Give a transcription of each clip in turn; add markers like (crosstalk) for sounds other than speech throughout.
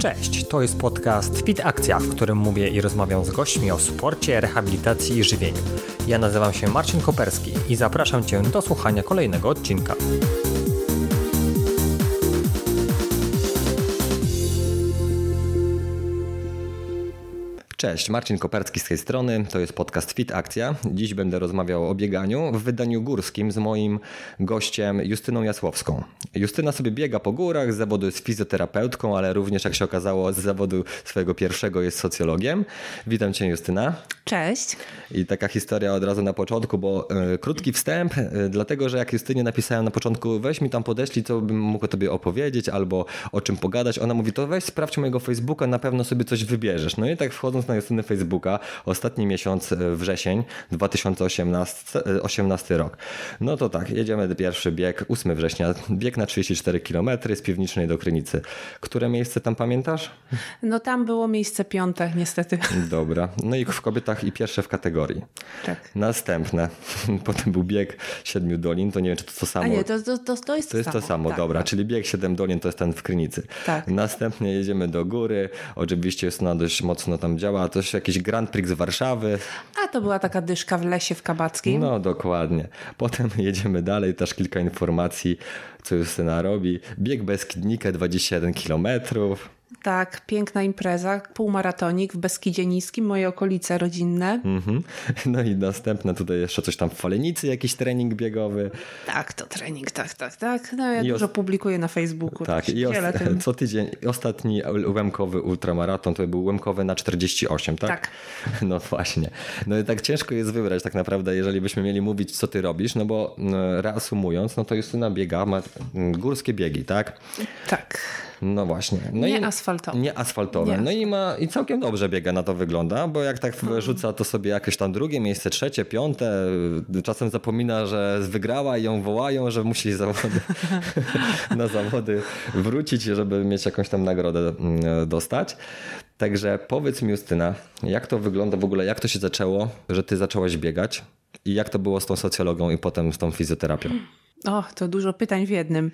Cześć, to jest podcast Fit Akcja, w którym mówię i rozmawiam z gośćmi o sporcie, rehabilitacji i żywieniu. Ja nazywam się Marcin Koperski i zapraszam Cię do słuchania kolejnego odcinka. Cześć, Marcin Koperski z tej strony, to jest podcast Fit Akcja. Dziś będę rozmawiał o bieganiu w wydaniu górskim z moim gościem Justyną Jasłowską. Justyna sobie biega po górach, z zawodu jest fizjoterapeutką, ale również jak się okazało z zawodu swojego pierwszego jest socjologiem. Witam Cię Justyna. Cześć. I taka historia od razu na początku, bo y, krótki wstęp, y, dlatego że jak Justynie napisałem na początku, weź mi tam podeślij, co bym mógł Tobie opowiedzieć albo o czym pogadać, ona mówi, to weź sprawdź mojego Facebooka, na pewno sobie coś wybierzesz. No i tak wchodząc na Justyny Facebooka, ostatni miesiąc, y, wrzesień 2018 18 rok. No to tak, jedziemy pierwszy bieg, 8 września, bieg na 34 km z Piwnicznej do Krynicy. Które miejsce tam pamiętasz? No tam było miejsce piąte, niestety. Dobra. No i w kobietach i pierwsze w kategorii. Tak. Następne. (laughs) Potem był bieg Siedmiu Dolin, to nie wiem, czy to to samo. A nie, to, to, to, to jest to jest to samo, tak, dobra, czyli bieg Siedem Dolin to jest ten w Krynicy. Tak. Następnie jedziemy do góry, oczywiście jest ona dość mocno tam działa, to jest jakiś Grand Prix z Warszawy, A to była taka dyszka w lesie w Kabackim. no dokładnie. Potem (laughs) jedziemy dalej, też kilka informacji, co Justyna robi. Bieg Beskidnika 21 kilometrów. Tak, piękna impreza, półmaratonik w Beskidzie Niskim, moje okolice rodzinne. Mhm. (laughs) No i następne tutaj jeszcze coś tam w Falenicy, jakiś trening biegowy. Tak, to trening, tak, tak, tak. No ja I dużo publikuję na Facebooku. Tak, i (laughs) co tydzień ostatni łemkowy ultramaraton to był łemkowy na 48, tak? Tak. (laughs) No właśnie. No i tak ciężko jest wybrać tak naprawdę, jeżeli byśmy mieli mówić, co ty robisz, no bo mm, reasumując, no to Justyna biega, ma mm, górskie biegi, tak? Tak. No właśnie. No Nie i, asfaltowe. Nie asfaltowe. Nie no i ma i całkiem dobrze biega na to wygląda, bo jak tak wrzuca to sobie jakieś tam drugie miejsce, trzecie, piąte, czasem zapomina, że wygrała i ją wołają, że musi zawody, (laughs) na zawody wrócić, żeby mieć jakąś tam nagrodę mm, dostać. Także powiedz mi Justyna, jak to wygląda w ogóle, jak to się zaczęło, że ty zaczęłaś biegać i jak to było z tą socjologią i potem z tą fizjoterapią? O, to dużo pytań w jednym.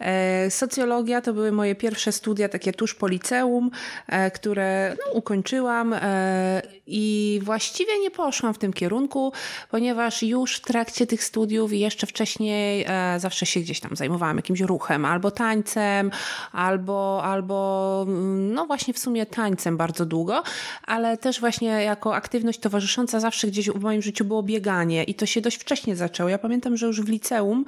E, socjologia to były moje pierwsze studia, takie tuż po liceum, e, które no, ukończyłam e, i właściwie nie poszłam w tym kierunku, ponieważ już w trakcie tych studiów i jeszcze wcześniej e, zawsze się gdzieś tam zajmowałam jakimś ruchem, albo tańcem, albo, albo mm, no właśnie w sumie tańcem bardzo długo, ale też właśnie jako aktywność towarzysząca zawsze gdzieś w moim życiu było bieganie i to się dość wcześnie zaczęło. Ja pamiętam, że już w liceum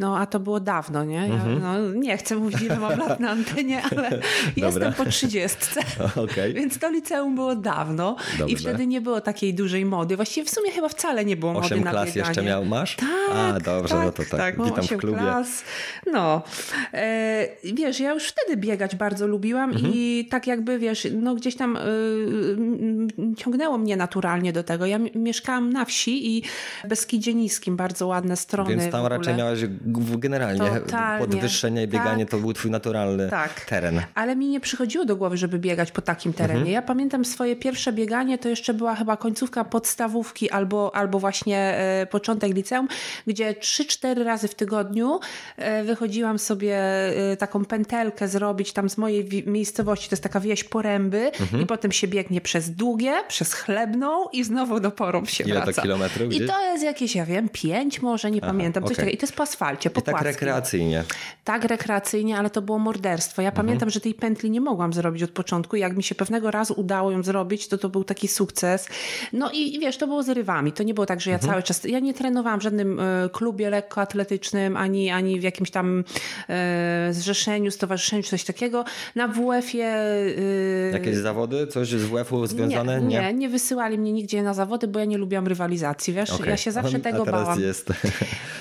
no a to było dawno, nie? Ja, no, nie chcę mówić, ile mam lat na antenie, ale (laughs) jestem po trzydziestce. Okej. Więc to liceum było dawno Dobrze. i wtedy nie było takiej dużej mody. Właściwie w sumie chyba wcale nie było mody na klas bieganie. jeszcze miał, masz? Tak, A, dobrze, tak, no to tak. mam Witam w klubie. Klas. No, e, wiesz, ja już wtedy biegać bardzo lubiłam Mhm. i tak jakby, wiesz, no gdzieś tam y, ciągnęło mnie naturalnie do tego. Ja mi- mieszkałam na wsi i Beskidzie Niskim, bardzo ładne strony Więc tam raczej miałaś g- generalnie Totalnie. podwyższenie, bieganie Tak. to był twój naturalny Tak. teren. Ale mi nie przychodziło do głowy, żeby biegać po takim terenie. Mhm. Ja pamiętam swoje pierwsze bieganie, to jeszcze była chyba końcówka podstawówki albo, albo właśnie e, początek liceum, gdzie 3-4 razy w tygodniu e, wychodziłam sobie e, taką pętelkę zrobić tam z mojej wi- miejscowości, to jest taka wieś Poręby Mhm. i potem się biegnie przez Długie, przez Chlebną i znowu do Porąb się Ile to wraca. kilometrów I gdzieś? to jest jakieś, ja wiem, pięć może, nie pamiętam, coś okej. takiego. I to jest po asfalcie, po I tak płaskim. rekreacyjnie. Tak rekreacyjnie, ale to było morderstwo. Ja Mhm. pamiętam, że tej pętli nie mogłam zrobić od początku. Jak mi się pewnego razu udało ją zrobić, to to był taki sukces. No i, i wiesz, to było z rywami. To nie było tak, że ja Mhm. cały czas... Ja nie trenowałam w żadnym e, klubie lekkoatletycznym, ani, ani w jakimś tam e, zrzeszeniu, stowarzyszeniu, coś takiego. Na WF-ie... E, Jakieś zawody? Coś z WF-u związane? nie, nie, nie wysyłali mnie nigdzie na zawody, bo ja nie lubiłam rywalizacji, wiesz? Okej. Ja się zawsze A tego teraz bałam. jest.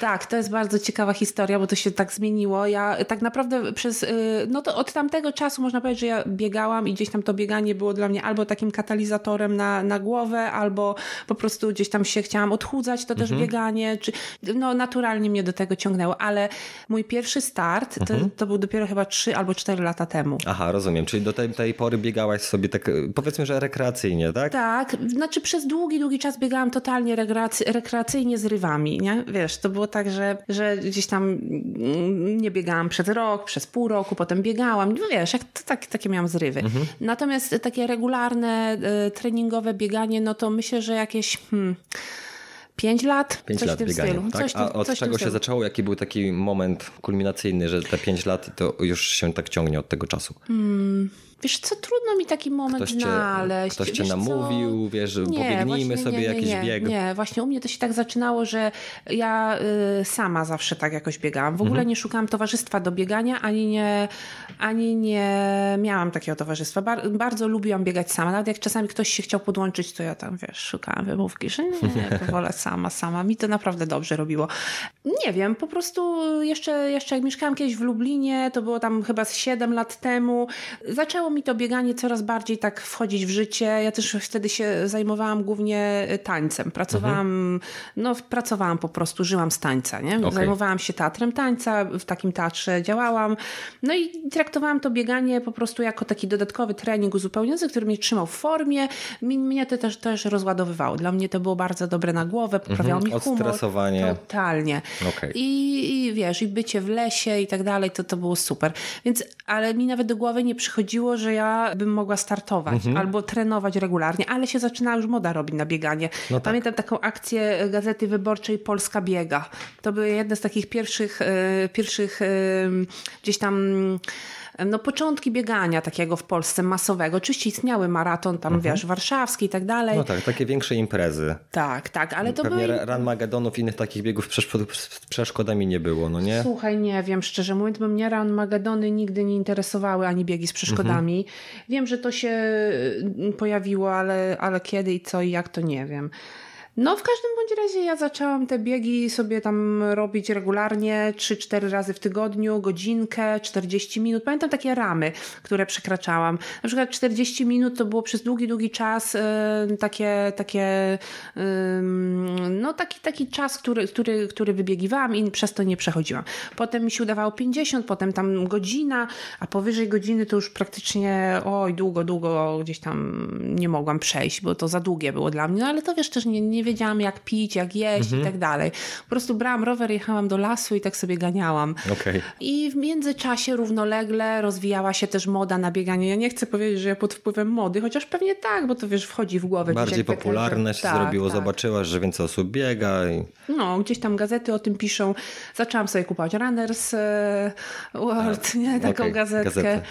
Tak, to jest bardzo ciekawa historia, bo to się tak zmieniło. Ja tak naprawdę przez, y, no to od tamtego czasu można powiedzieć, że ja biegałam i gdzieś tam to bieganie było dla mnie albo takim katalizatorem na, na głowę, albo po prostu gdzieś tam się chciałam odchudzać, to też bieganie, czy, no naturalnie mnie do tego ciągnęło, ale mój pierwszy start to, to był dopiero chyba 3 albo 4 lata temu. Aha, rozumiem. Czyli do tej, tej pory biegałaś sobie tak, powiedzmy, że rekreacyjnie, tak? Tak, znaczy przez długi, długi czas biegałam totalnie rekreacy- rekreacyjnie z rywami, nie? Wiesz, to było tak, że, że że gdzieś tam mm, nie biegałam przez rok, przez pół roku, potem biegałam. No wiesz, jak to, tak, takie miałam zrywy. Mhm. Natomiast takie regularne y, treningowe bieganie, no to myślę, że jakieś... Hmm, Pięć lat? Pięć lat biegania, tak? Coś, A od czego się zaczęło? Jaki był taki moment kulminacyjny, że te pięć lat to już się tak ciągnie od tego czasu? Hmm. Wiesz co, trudno mi taki moment ktoś cię, znaleźć. Ktoś cię wiesz namówił, co? wiesz, nie, pobiegnijmy sobie nie, nie, jakiś nie, bieg. Nie, właśnie u mnie to się tak zaczynało, że ja y, sama zawsze tak jakoś biegałam. W ogóle mhm. nie szukałam towarzystwa do biegania, ani nie, ani nie miałam takiego towarzystwa. Bar bardzo lubiłam biegać sama. Nawet jak czasami ktoś się chciał podłączyć, to ja tam, wiesz, szukałam wymówki, że nie, to (laughs) wolę sama, sama. Mi to naprawdę dobrze robiło. Nie wiem, po prostu jeszcze, jeszcze jak mieszkałam kiedyś w Lublinie, to było tam chyba z 7 lat temu, zaczęło mi to bieganie coraz bardziej tak wchodzić w życie. Ja też wtedy się zajmowałam głównie y, tańcem. Pracowałam, mhm. no pracowałam po prostu, żyłam z tańca, nie? Okay. Zajmowałam się teatrem tańca, w takim teatrze działałam. No i traktowałam to bieganie po prostu jako taki dodatkowy trening uzupełniający, który mnie trzymał w formie. Mnie to też, też rozładowywało. Dla mnie to było bardzo dobre na głowę, poprawiało mhm. mi humor. Odstresowanie. Totalnie. Okay. I, I wiesz, i bycie w lesie i tak dalej, to, to było super. Więc, ale mi nawet do głowy nie przychodziło, że ja bym mogła startować mhm. albo trenować regularnie, ale się zaczyna już moda robić na bieganie. No tak. Pamiętam taką akcję Gazety Wyborczej Polska Biega. To były jedne z takich pierwszych, e, pierwszych e, gdzieś tam no, początki biegania takiego w Polsce masowego. Oczywiście istniały maraton tam, mhm. wiesz, warszawski i tak dalej. No tak, takie większe imprezy. Tak, tak, ale to Pewnie były... Run Magedonów, innych takich biegów z przeszkodami nie było, no nie? Słuchaj, nie wiem, szczerze mówiąc, bo mnie Run Magedony nigdy nie interesowały, ani biegi z przeszkodami. Mhm. Wiem, że to się y, pojawiło, ale, ale kiedy i co i jak, to nie wiem. No, w każdym bądź razie ja zaczęłam te biegi sobie tam robić regularnie, 3-4 razy w tygodniu, godzinkę, 40 minut. Pamiętam takie ramy, które przekraczałam. Na przykład 40 minut to było przez długi, długi czas yy, takie, takie yy, no taki, taki czas, który, który, który wybiegiwałam i przez to nie przechodziłam. Potem mi się udawało 50, potem tam godzina, a powyżej godziny to już praktycznie oj, długo, długo gdzieś tam nie mogłam przejść, bo to za długie było dla mnie. No ale to wiesz też nie, nie wiedziałam jak pić, jak jeść mhm. i tak dalej. Po prostu brałam rower, jechałam do lasu i tak sobie ganiałam. Okay. I w międzyczasie równolegle rozwijała się też moda na bieganie. Ja nie chcę powiedzieć, że ja pod wpływem mody, chociaż pewnie tak, bo to wiesz, wchodzi w głowę. Bardziej popularne się tak, zrobiło, tak. zobaczyłaś, że więcej osób biega. I... No, gdzieś tam gazety o tym piszą. Zaczęłam sobie kupować Runners e, World, nie? Taką okay. gazetkę. Gazetę.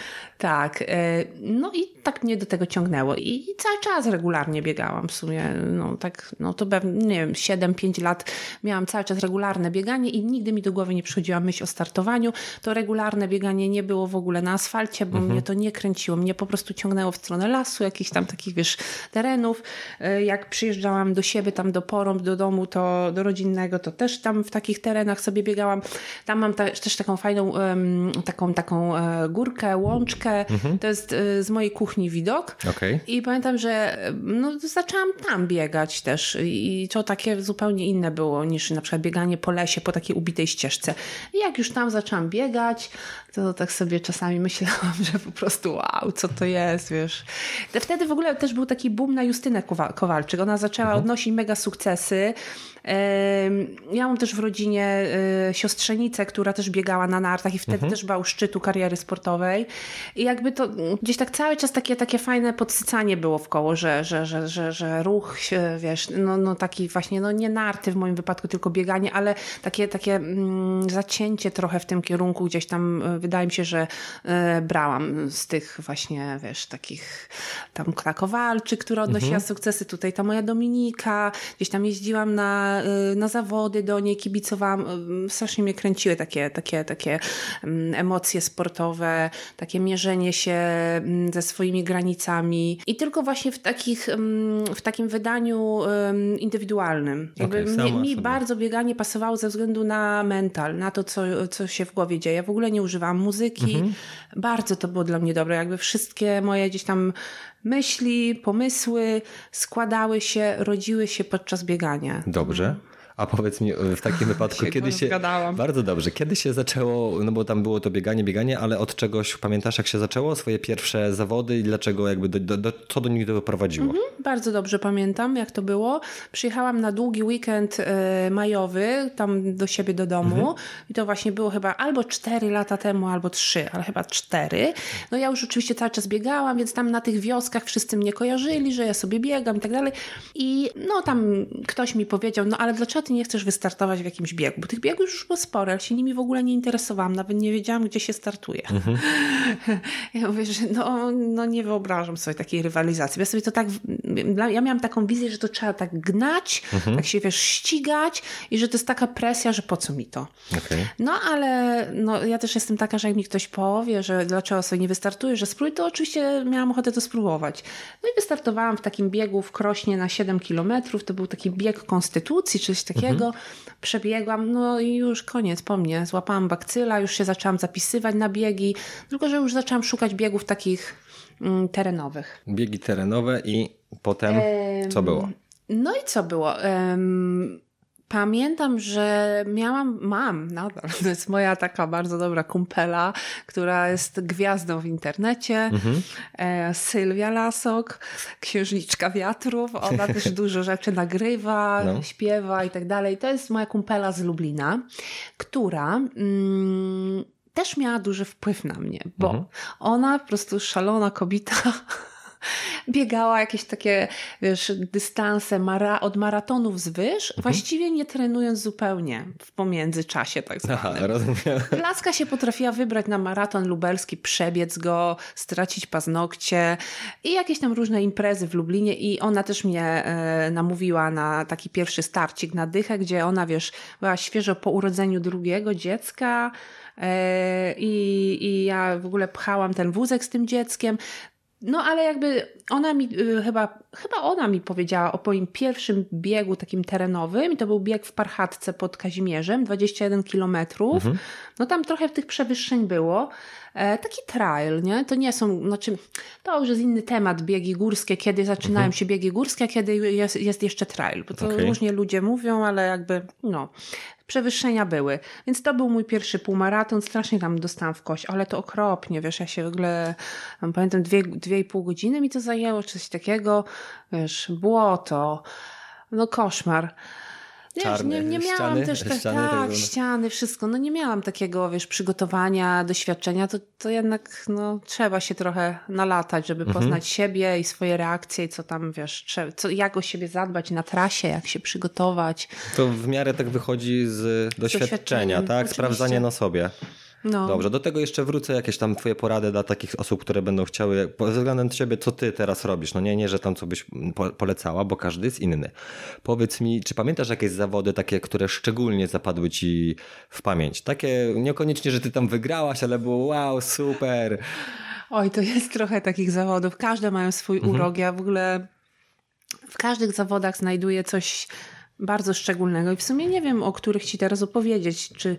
Tak. E, no i tak mnie do tego ciągnęło. I cały czas regularnie biegałam w sumie. No tak, no to pewnie, nie wiem, 7-5 lat miałam cały czas regularne bieganie i nigdy mi do głowy nie przychodziła myśl o startowaniu. To regularne bieganie nie było w ogóle na asfalcie, bo mhm. mnie to nie kręciło. Mnie po prostu ciągnęło w stronę lasu, jakichś tam takich, wiesz, terenów. E, jak przyjeżdżałam do siebie, tam do Porąb, do domu, to do rodzinnego, to też tam w takich terenach sobie biegałam. Tam mam ta, też taką fajną, um, taką, taką e, górkę, łączkę. Mhm. To jest e, z mojej kuchni widok. Okay. I pamiętam, że no, zaczęłam tam biegać też i to takie zupełnie inne było niż na przykład bieganie po lesie, po takiej ubitej ścieżce. I jak już tam zaczęłam biegać, to tak sobie czasami myślałam, że po prostu wow, co to jest, wiesz. Wtedy w ogóle też był taki boom na Justynę Kowalczyk. Ona zaczęła mhm. odnosić mega sukcesy. Ja mam też w rodzinie y, siostrzenicę, która też biegała na nartach i wtedy mhm. też była u szczytu kariery sportowej. I jakby to gdzieś tak cały czas takie, takie fajne podsycanie było w koło, że, że, że, że, że ruch, wiesz, no, no taki właśnie, no nie narty w moim wypadku, tylko bieganie, ale takie, takie mm, zacięcie trochę w tym kierunku gdzieś tam y, wydaje mi się, że y, brałam z tych właśnie, wiesz, takich tam Krakowalczyk, która odnosiła mhm. sukcesy, tutaj ta moja Dominika, gdzieś tam jeździłam na Y, na, zawody do niej, kibicowałam. Y, strasznie mnie kręciły takie, takie, takie mm, emocje sportowe, takie mierzenie się mm, ze swoimi granicami i tylko właśnie w, takich, mm, w takim wydaniu indywidualnym. Okay, mi, mi bardzo bieganie pasowało ze względu na mental, na to, co, co się w głowie dzieje. Ja w ogóle nie używałam muzyki. Mhm. Bardzo to było dla mnie dobre. Jakby wszystkie moje gdzieś tam myśli, pomysły składały się, rodziły się podczas biegania. Dobrze. A powiedz mi w takim wypadku, kiedy się. Zgadałam. Bardzo dobrze. Kiedy się zaczęło, no bo tam było to bieganie, bieganie, ale od czegoś pamiętasz, jak się zaczęło? Swoje pierwsze zawody i dlaczego jakby do, do, do, co do nich doprowadziło? Mhm, bardzo dobrze pamiętam, jak to było. Przyjechałam na długi weekend y, majowy, tam do siebie do domu mhm. i to właśnie było chyba albo 4 lata temu, albo 3, ale chyba 4. No ja już oczywiście cały czas biegałam, więc tam na tych wioskach wszyscy mnie kojarzyli, że ja sobie biegam i tak dalej. I no tam ktoś mi powiedział, no ale dlaczego ty nie chcesz wystartować w jakimś biegu? Bo tych biegów już było sporo, ale się nimi w ogóle nie interesowałam, nawet nie wiedziałam, gdzie się startuje. Mhm. (laughs) Ja mówię, że no, no nie wyobrażam sobie takiej rywalizacji. Ja sobie to tak, ja miałam taką wizję, że to trzeba tak gnać, mhm. tak się wiesz, ścigać i że to jest taka presja, że po co mi to? Okay. No ale no, ja też jestem taka, że jak mi ktoś powie, że dlaczego sobie nie wystartuje, że spróbuj, to oczywiście miałam ochotę to spróbować. No i wystartowałam w takim biegu w Krośnie na 7 kilometrów. To był taki bieg konstytucji, czy coś takiego. Mhm. Przebiegłam, no i już koniec po mnie. Złapałam bakcyla, już się zaczęłam zapisywać na biegi, tylko że już zaczęłam szukać biegów takich mm, terenowych. Biegi terenowe i potem co było? No i co było? Um, Pamiętam, że miałam, mam nadal, (laughs) to jest moja taka bardzo dobra kumpela, która jest gwiazdą w internecie, mhm. e, Sylwia Lasok, księżniczka wiatrów, ona też (laughs) dużo rzeczy nagrywa, no. śpiewa i tak dalej. To jest moja kumpela z Lublina, która... Mm, też miała duży wpływ na mnie, bo mhm. ona po prostu szalona kobieta (laughs) biegała jakieś takie, wiesz, dystanse mara od maratonów zwyż, mhm. właściwie nie trenując zupełnie w pomiędzyczasie tak zwanym. Aha, rozumiem. Laska się potrafiła wybrać na maraton lubelski, przebiec go, stracić paznokcie i jakieś tam różne imprezy w Lublinie i ona też mnie e, namówiła na taki pierwszy starcik na dychę, gdzie ona, wiesz, była świeżo po urodzeniu drugiego dziecka, e, i, I ja w ogóle pchałam ten wózek z tym dzieckiem. No ale jakby ona mi y, chyba, chyba ona mi powiedziała o moim pierwszym biegu takim terenowym i to był bieg w Parchatce pod Kazimierzem, 21 kilometrów. Mhm. No tam trochę tych przewyższeń było. E, taki trail, nie? To nie są, znaczy, to już jest inny temat, biegi górskie, kiedy zaczynają mhm. się biegi górskie, a kiedy jest, jest jeszcze trail, bo to okay. różnie ludzie mówią, ale jakby, no, przewyższenia były. Więc to był mój pierwszy półmaraton, strasznie tam dostałam w kość, ale to okropnie, wiesz, ja się w ogóle, pamiętam, dwie, dwie i pół godziny mi to zajęło, coś takiego, wiesz, błoto, no koszmar. Wiesz, Czarne, nie, nie miałam ściany, też tak, ściany, tak, tak ściany, wszystko. No nie miałam takiego, wiesz, przygotowania, doświadczenia. To, to jednak no, trzeba się trochę nalatać, żeby mhm. poznać siebie i swoje reakcje i co tam, wiesz, trzeba, co, jak o siebie zadbać na trasie, jak się przygotować. To w miarę tak wychodzi z doświadczenia, tak? Oczywiście. Sprawdzanie na sobie. No. Dobrze, do tego jeszcze wrócę jakieś tam twoje porady dla takich osób, które będą chciały, ze względem ciebie, co ty teraz robisz. No nie, nie, że tam co byś polecała, bo każdy jest inny. Powiedz mi, czy pamiętasz jakieś zawody takie, które szczególnie zapadły ci w pamięć? Takie niekoniecznie, że ty tam wygrałaś, ale było wow, super. Oj, to jest trochę takich zawodów. Każde mają swój mhm. urok. Ja w ogóle w każdych zawodach znajduję coś bardzo szczególnego i w sumie nie wiem, o których ci teraz opowiedzieć. Czy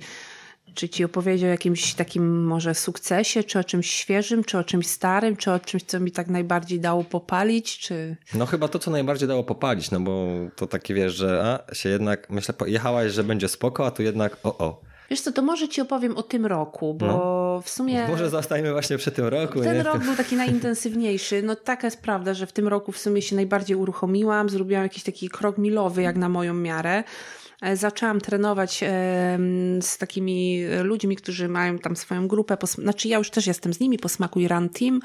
czy ci opowiedział o jakimś takim może sukcesie, czy o czymś świeżym, czy o czymś starym, czy o czymś, co mi tak najbardziej dało popalić, czy... No chyba to, co najbardziej dało popalić, no bo to takie wiesz, że a, się jednak, myślę, jechałaś, że będzie spoko, a tu jednak o, o. Wiesz co, to może ci opowiem o tym roku, bo no. w sumie... Może zostajmy właśnie przy tym roku. Ten nie? rok był taki najintensywniejszy. No taka jest prawda, że w tym roku w sumie się najbardziej uruchomiłam, zrobiłam jakiś taki krok milowy jak na moją miarę. E, zaczęłam trenować z takimi ludźmi, którzy mają tam swoją grupę, znaczy ja już też jestem z nimi, po smaku i Run Team.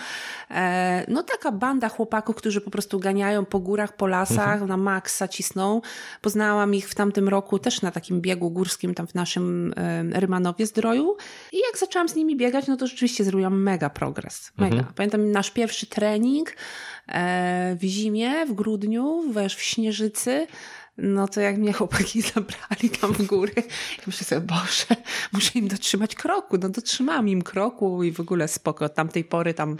E, no taka banda chłopaków, którzy po prostu ganiają po górach, po lasach, mhm. na maksa cisną. Poznałam ich w tamtym roku też na takim biegu górskim tam w naszym Rymanowie Zdroju i jak zaczęłam z nimi biegać, no to rzeczywiście zrobiłam mega progres. Mega. Mhm. Pamiętam nasz pierwszy trening e, w zimie, w grudniu, wiesz, w Śnieżycy, no to jak mnie chłopaki (laughs) zabrali tam w góry, ja myślę sobie, Boże, muszę im dotrzymać kroku. No dotrzymałam im kroku i w ogóle spoko. Od tamtej pory tam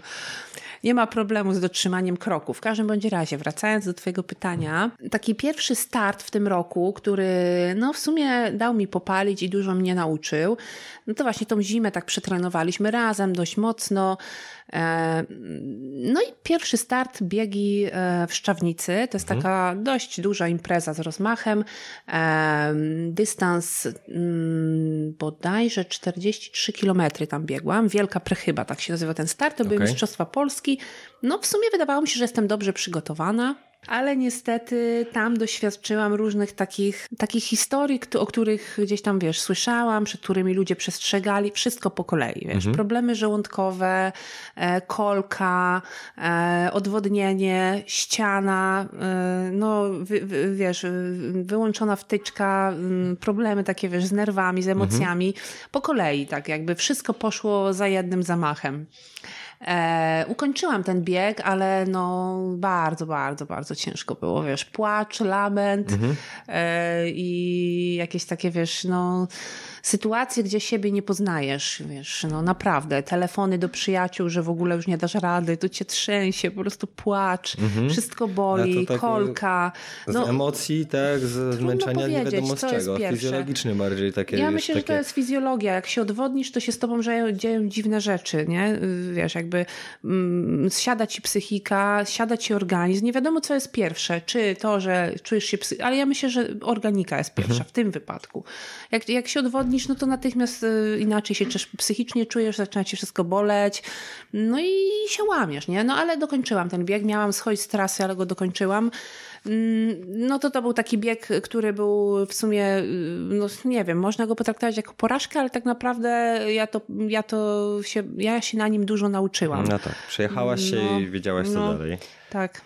nie ma problemu z dotrzymaniem kroku. W każdym bądź razie, wracając do Twojego pytania, taki pierwszy start w tym roku, który no w sumie dał mi popalić i dużo mnie nauczył, no to właśnie tą zimę tak przetrenowaliśmy razem dość mocno. E, no i pierwszy start biegi e, w Szczawnicy. To jest mhm. taka dość duża impreza z rozmachem. E, dystans mm, bodajże 43 km tam biegłam. Wielka Prechyba, tak się nazywa ten start. To okay. były Mistrzostwa Polski. No w sumie wydawało mi się, że jestem dobrze przygotowana ale niestety tam doświadczyłam różnych takich, takich historii, o których gdzieś tam, wiesz, słyszałam, przed którymi ludzie przestrzegali, wszystko po kolei, wiesz, mhm. problemy żołądkowe, e, kolka, e, odwodnienie, ściana, e, no, wiesz, wyłączona wtyczka, mm, problemy takie, wiesz, z nerwami, z emocjami, mhm. po kolei, tak jakby wszystko poszło za jednym zamachem. E, ukończyłam ten bieg, ale no bardzo, bardzo, bardzo ciężko było, wiesz, płacz, lament mhm. e, i jakieś takie, wiesz, no sytuacje, gdzie siebie nie poznajesz, wiesz, no naprawdę, telefony do przyjaciół, że w ogóle już nie dasz rady, to cię trzęsie, po prostu płacz, mhm. wszystko boli, tak kolka. No, z emocji, tak, z zmęczenia, nie wiadomo z czego, fizjologicznie bardziej takie. Ja myślę, takie... że to jest fizjologia, jak się odwodnisz, to się z tobą dzieją, dzieją dziwne rzeczy, nie, wiesz, jakby mm, siada ci psychika, siada ci organizm, nie wiadomo co jest pierwsze, czy to, że czujesz się, psy... ale ja myślę, że organika jest pierwsza mhm. w tym wypadku. Jak, jak się odwodnisz, no to natychmiast y, inaczej się też psychicznie czujesz, zaczyna ci wszystko boleć, no i się łamiesz, nie? No ale dokończyłam ten bieg, miałam schodzić z trasy, ale go dokończyłam. Mm, no to to był taki bieg, który był w sumie, y, no nie wiem, można go potraktować jako porażkę, ale tak naprawdę ja to, ja to się, ja się na nim dużo nauczyłam. No tak, przejechałaś się no, i wiedziałaś co no, dalej. Tak.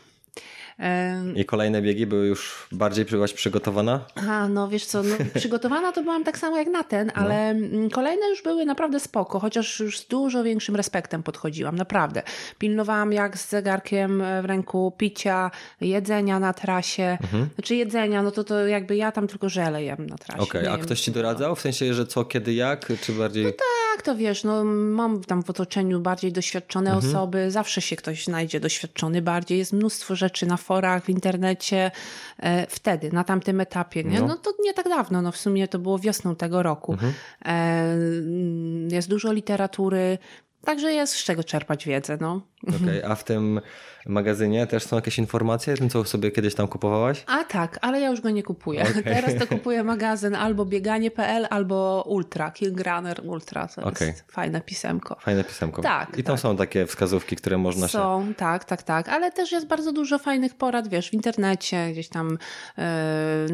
I kolejne biegi były już bardziej byłaś przygotowana? A, no wiesz co, no, (laughs) przygotowana to byłam tak samo jak na ten, no. ale no. kolejne już były naprawdę spoko, chociaż już z dużo większym respektem podchodziłam, naprawdę. Pilnowałam jak z zegarkiem w ręku picia, jedzenia na trasie. Mhm. Znaczy jedzenia, no to, to jakby ja tam tylko żele jem na trasie. Okej, okay. a ktoś ci doradzał? W sensie, że co, kiedy, jak? Czy bardziej... No tak, to wiesz, no mam tam w otoczeniu bardziej doświadczone mhm. osoby, zawsze się ktoś znajdzie doświadczony bardziej, jest mnóstwo rzeczy na forach, w internecie e, wtedy, na tamtym etapie. Nie? No. no to nie tak dawno, no w sumie to było wiosną tego roku. Mhm. E, jest dużo literatury, Także jest z czego czerpać wiedzę. No. Okej, okay, a w tym magazynie też są jakieś informacje o tym, co sobie kiedyś tam kupowałaś? A tak, ale ja już go nie kupuję. Okay. (laughs) Teraz to kupuję magazyn albo bieganie.pl, albo Ultra, King Runner Ultra. To okay. jest fajne pisemko. Fajne pisemko. Tak. I tam tak. są takie wskazówki, które można są, się... Są, tak, tak, tak. Ale też jest bardzo dużo fajnych porad, wiesz, w internecie, gdzieś tam yy,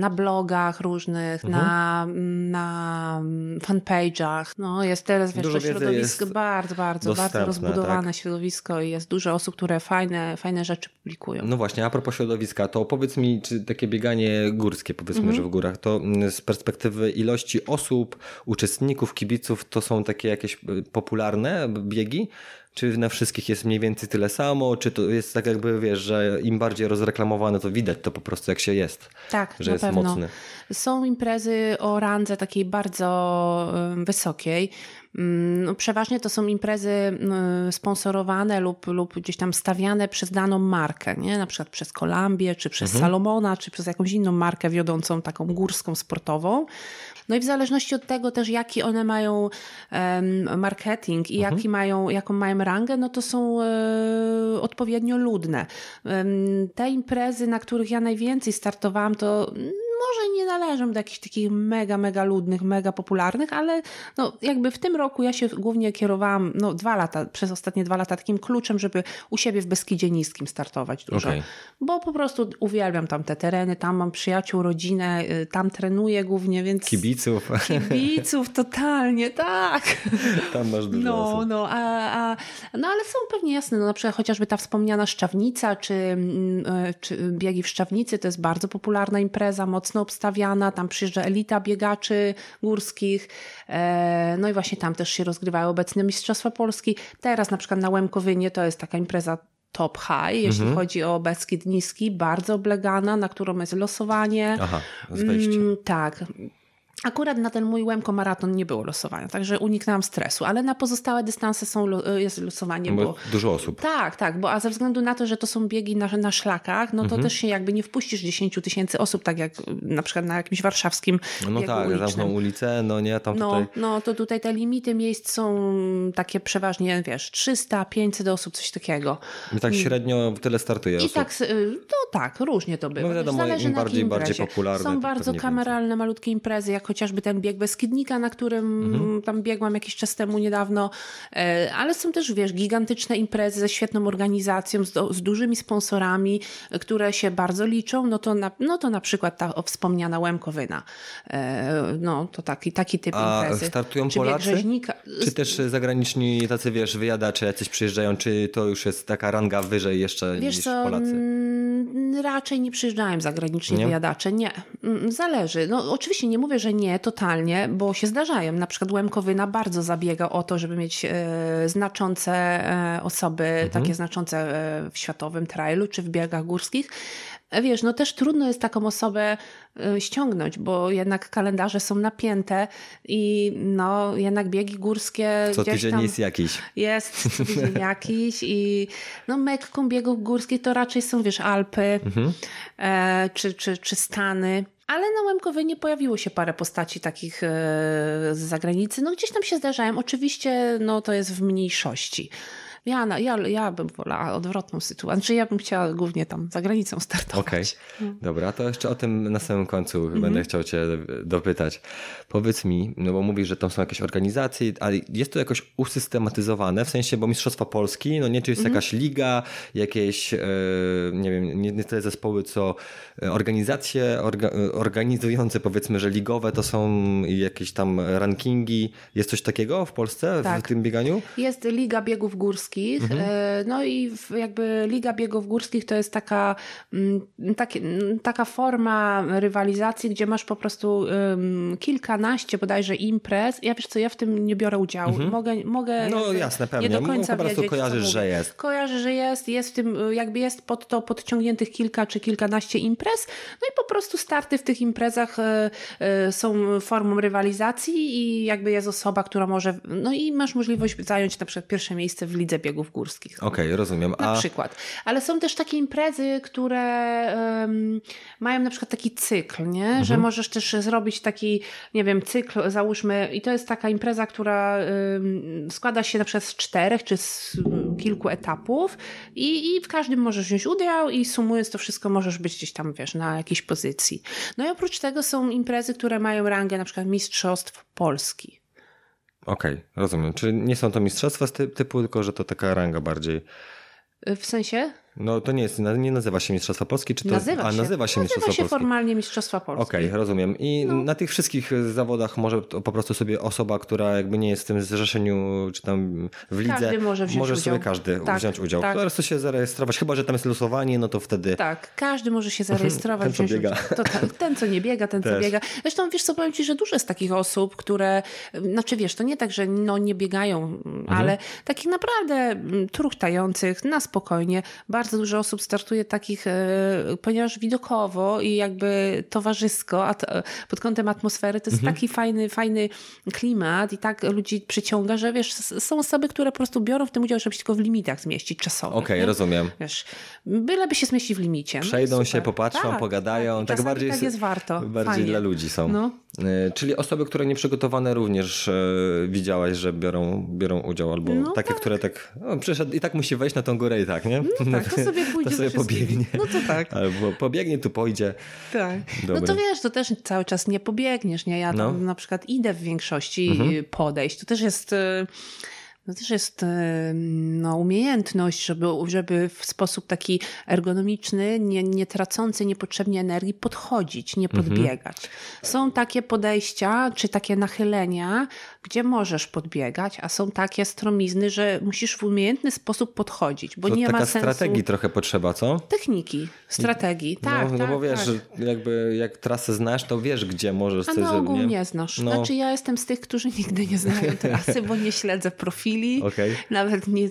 na blogach różnych, mhm. na, na fanpage'ach. No, jest teraz, wiesz, dużo to środowisko bardzo, bardzo, bardzo rozbudowane tak? środowisko i jest dużo osób, które fajne, fajne rzeczy publikują. No właśnie, a propos środowiska, to powiedz mi, czy takie bieganie górskie, powiedzmy, mhm. że w górach, to mm, z perspektywy ilości osób, uczestników, kibiców, to są takie jakieś y, popularne biegi? Czy na wszystkich jest mniej więcej tyle samo? Czy to jest tak jakby, wiesz, że im bardziej rozreklamowane, to widać to po prostu jak się jest. Tak, że jest pewno. mocny. Są imprezy o randze takiej bardzo wysokiej. Mm, no, przeważnie to są imprezy sponsorowane lub, lub gdzieś tam stawiane przez daną markę, nie? na przykład przez Kolambię, czy przez mhm. Salomona, czy przez jakąś inną markę wiodącą, taką górską, sportową. No i w zależności od tego też, jaki one mają marketing i mhm. jaki mają, jaką mają rangę, no to są e, odpowiednio ludne. Te imprezy, na których ja najwięcej startowałam, to może nie należą do jakichś takich mega, mega ludnych, mega popularnych, ale no, jakby w tym roku ja się głównie kierowałam no, dwa lata, przez ostatnie dwa lata takim kluczem, żeby u siebie w Beskidzie Niskim startować dużo. Okay. Bo po prostu uwielbiam tam te tereny, tam mam przyjaciół, rodzinę, y, tam trenuję głównie, więc... Kibiców. Kibiców, totalnie, tak. (laughs) Tam masz dużo No, osób. no, a, a, no ale są pewnie jasne, no na przykład chociażby ta wspomniana Szczawnica, czy, mm, y, czy biegi w Szczawnicy, to jest bardzo popularna impreza, mocno mocno obstawiana, tam przyjeżdża elita biegaczy górskich, e, no i właśnie tam też się rozgrywają obecne Mistrzostwa Polski. Teraz na przykład na Łemkowynie to jest taka impreza top high, jeśli mhm. chodzi o Beskid Niski, bardzo oblegana, na którą jest losowanie. Aha, z wejściem. Mm, tak. Akurat na ten mój Łemko maraton nie było losowania, także uniknęłam stresu, ale na pozostałe dystanse są, lo- jest losowanie. Bo Bo, dużo osób. tak, tak, bo a ze względu na to, że to są biegi na, na szlakach, no to Mhm. też się jakby nie wpuścisz 10 tysięcy osób, tak jak y, na przykład na jakimś warszawskim No tak, zamkną ulicę, no nie, tam No, tutaj... no to tutaj te limity miejsc są takie przeważnie, wiesz, 300, 500 osób, coś takiego. I tak średnio tyle startuje I osób. tak, y, no tak, różnie to bywa. No wiadomo, zależy im bardziej- bardziej popularne, Są bardzo kameralne, malutkie imprezy, jak chociażby ten bieg Beskidnika, na którym Mhm. tam biegłam jakiś czas temu niedawno, E, ale są też, wiesz, gigantyczne imprezy ze świetną organizacją, z, do- z dużymi sponsorami, e, które się bardzo liczą, no to na, no to na przykład ta wspomniana Łemkowyna. E, No, to taki, taki typ A imprezy. startują Czy Polacy? Czy też zagraniczni tacy, wiesz, wyjadacze jacyś przyjeżdżają, czy to już jest taka ranga wyżej jeszcze Wiesz niż co, Polacy? Raczej nie przyjeżdżają zagraniczni Nie? wyjadacze, nie. Mm, Zależy. No oczywiście nie mówię, że nie totalnie, bo się zdarzają. Na przykład Łemkowyna bardzo zabiega o to, żeby mieć e, znaczące e, osoby, Mhm. takie znaczące e, w światowym trailu czy w biegach górskich. Wiesz, no też trudno jest taką osobę e, ściągnąć, bo jednak kalendarze są napięte i no jednak biegi górskie Co gdzieś tydzień tam... jest jakiś. Jest co tydzień (laughs) jakiś i no mekką biegów górskich to raczej są, wiesz, Alpy e, czy, czy, czy Stany. Ale na Łemkowej pojawiło się parę postaci takich e, z zagranicy. No gdzieś tam się zdarzają. Oczywiście no to jest w mniejszości. Ja, na- ja, ja bym wolała odwrotną sytuację. Znaczy ja bym chciała głównie tam za granicą startować. Okej, dobra, to jeszcze o tym na samym końcu Mhm. będę chciał cię dopytać. Powiedz mi, no bo mówisz, że tam są jakieś organizacje, ale jest to jakoś usystematyzowane, w sensie, bo Mistrzostwa Polski, no nie, czy jest Mhm. jakaś liga, jakieś, e, nie wiem, nie, nie tyle zespoły, co e, organizacje orga, organizujące, powiedzmy, że ligowe to są jakieś tam rankingi. Jest coś takiego w Polsce, w Tak. tym bieganiu? Jest Liga Biegów Górskich. E, No i jakby Liga Biegów Górskich to jest taka, mm, takie, mm, taka forma rywalizacji, gdzie masz po prostu um, kilkanaście bodajże imprez. Ja wiesz co, ja w tym nie biorę udziału. Mogę, mogę No jasne, pewnie. Nie do końca po prostu wiedzieć, kojarzysz, że jest. Kojarzę, że jest, jest w tym, jakby jest pod to podciągniętych kilka czy kilkanaście imprez, no i po prostu starty w tych imprezach e, e, są formą rywalizacji i jakby jest osoba, która może, no i masz możliwość zająć na przykład pierwsze miejsce w lidze biegów górskich. Okej, rozumiem. Na A przykład. Ale są też takie imprezy, które em, mają na przykład taki cykl, nie? Mhm. że możesz też zrobić taki, nie wiem, cykl, załóżmy, i to jest taka impreza, która em, składa się na przykład z czterech czy z mm, kilku etapów i, i w każdym możesz wziąć udział i sumując to wszystko możesz być gdzieś tam, wiesz, na jakiejś pozycji. No i oprócz tego są imprezy, które mają rangę na przykład Mistrzostw Polski. Okej, rozumiem. Czyli nie są to mistrzostwa typu, tylko że to taka ranga bardziej. W sensie? No to nie jest, nie nazywa się Mistrzostwa Polski, czy to Nazywa a, się. nazywa się Mistrzostwa Nazywa się Polski. formalnie Mistrzostwa Polski. Okej, rozumiem. I No. na tych wszystkich zawodach może po prostu sobie osoba, która jakby nie jest w tym zrzeszeniu, czy tam w lidze, Każdy może wziąć sobie udział. każdy Tak, wziąć udział. tak. Po prostu się zarejestrować, chyba że tam jest losowanie, no to wtedy Tak, każdy może się zarejestrować. (laughs) Ten, co biega. To, tak, ten, co nie biega, ten, co Też. biega. Zresztą wiesz co, powiem ci, że dużo jest takich osób, które, znaczy wiesz, to nie tak, że no, nie biegają, Mhm. ale takich naprawdę mm, truchtających, na spokojnie. Bardzo dużo osób startuje takich, e, ponieważ widokowo i jakby towarzysko, a to, pod kątem atmosfery, to jest Mhm. taki fajny, fajny klimat i tak ludzi przyciąga, że wiesz, są osoby, które po prostu biorą w tym udział, żeby się tylko w limitach zmieścić czasowych. okej, nie? rozumiem. Wiesz, byleby się zmieści w limicie. No Przejdą super. się, popatrzą, Tak, pogadają. Tak, Tak, bardziej tak jest warto. Bardziej Fajnie. dla ludzi są. No. E, Czyli osoby, które nieprzygotowane również e, widziałaś, że biorą, biorą udział, albo No takie, które tak no, przyszedł i tak musi wejść na tą górę i tak, nie? No (laughs) tak, to sobie pójdzie to sobie pobiegnie. No to tak. Albo pobiegnie, tu pójdzie. Tak. No Dobra. to wiesz, to też cały czas nie pobiegniesz, nie? Ja tam No. Mhm. na przykład idę w większości podejść. To też jest... y, To też jest y, no, umiejętność, żeby, żeby w sposób taki ergonomiczny, nie, nie tracący niepotrzebnie energii, podchodzić, nie Mhm. podbiegać. Są takie podejścia, czy takie nachylenia, gdzie możesz podbiegać, a są takie stromizny, że musisz w umiejętny sposób podchodzić, bo To nie taka ma sensu. strategii trochę potrzeba, co? Techniki, strategii, tak, no, tak, no bo wiesz, tak. jakby jak trasę znasz, to wiesz, gdzie możesz A coś na ogół nie? nie znasz. No. Znaczy ja jestem z tych, którzy nigdy nie znają (laughs) trasy, bo nie śledzę profilu chwili. Okay. Nawet nie,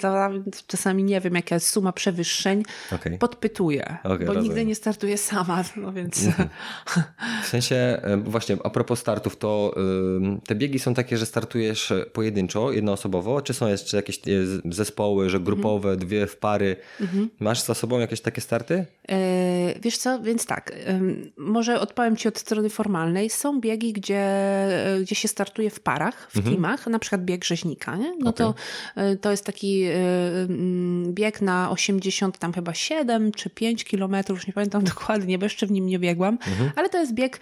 czasami nie wiem, jaka jest suma przewyższeń. Okay. Podpytuję, okay, bo rozumiem. nigdy nie startuję sama, (laughs) no więc... Mhm. W sensie, e, właśnie a propos startów, to te biegi są takie, że startujesz pojedynczo, jednoosobowo, czy są jeszcze jakieś e, zespoły, że grupowe, mhm. dwie w pary? Mhm. Masz za sobą jakieś takie starty? E, wiesz co, więc tak, może odpowiem Ci od strony formalnej. Są biegi, gdzie, e, gdzie się startuje w parach, w mhm. teamach, na przykład bieg rzeźnika. Nie? No okay. to, e, to jest taki mm, bieg na 80, tam chyba 7 czy 5 kilometrów, już nie pamiętam (laughs) dokładnie, bo jeszcze w nim nie biegłam, mhm. ale to jest bieg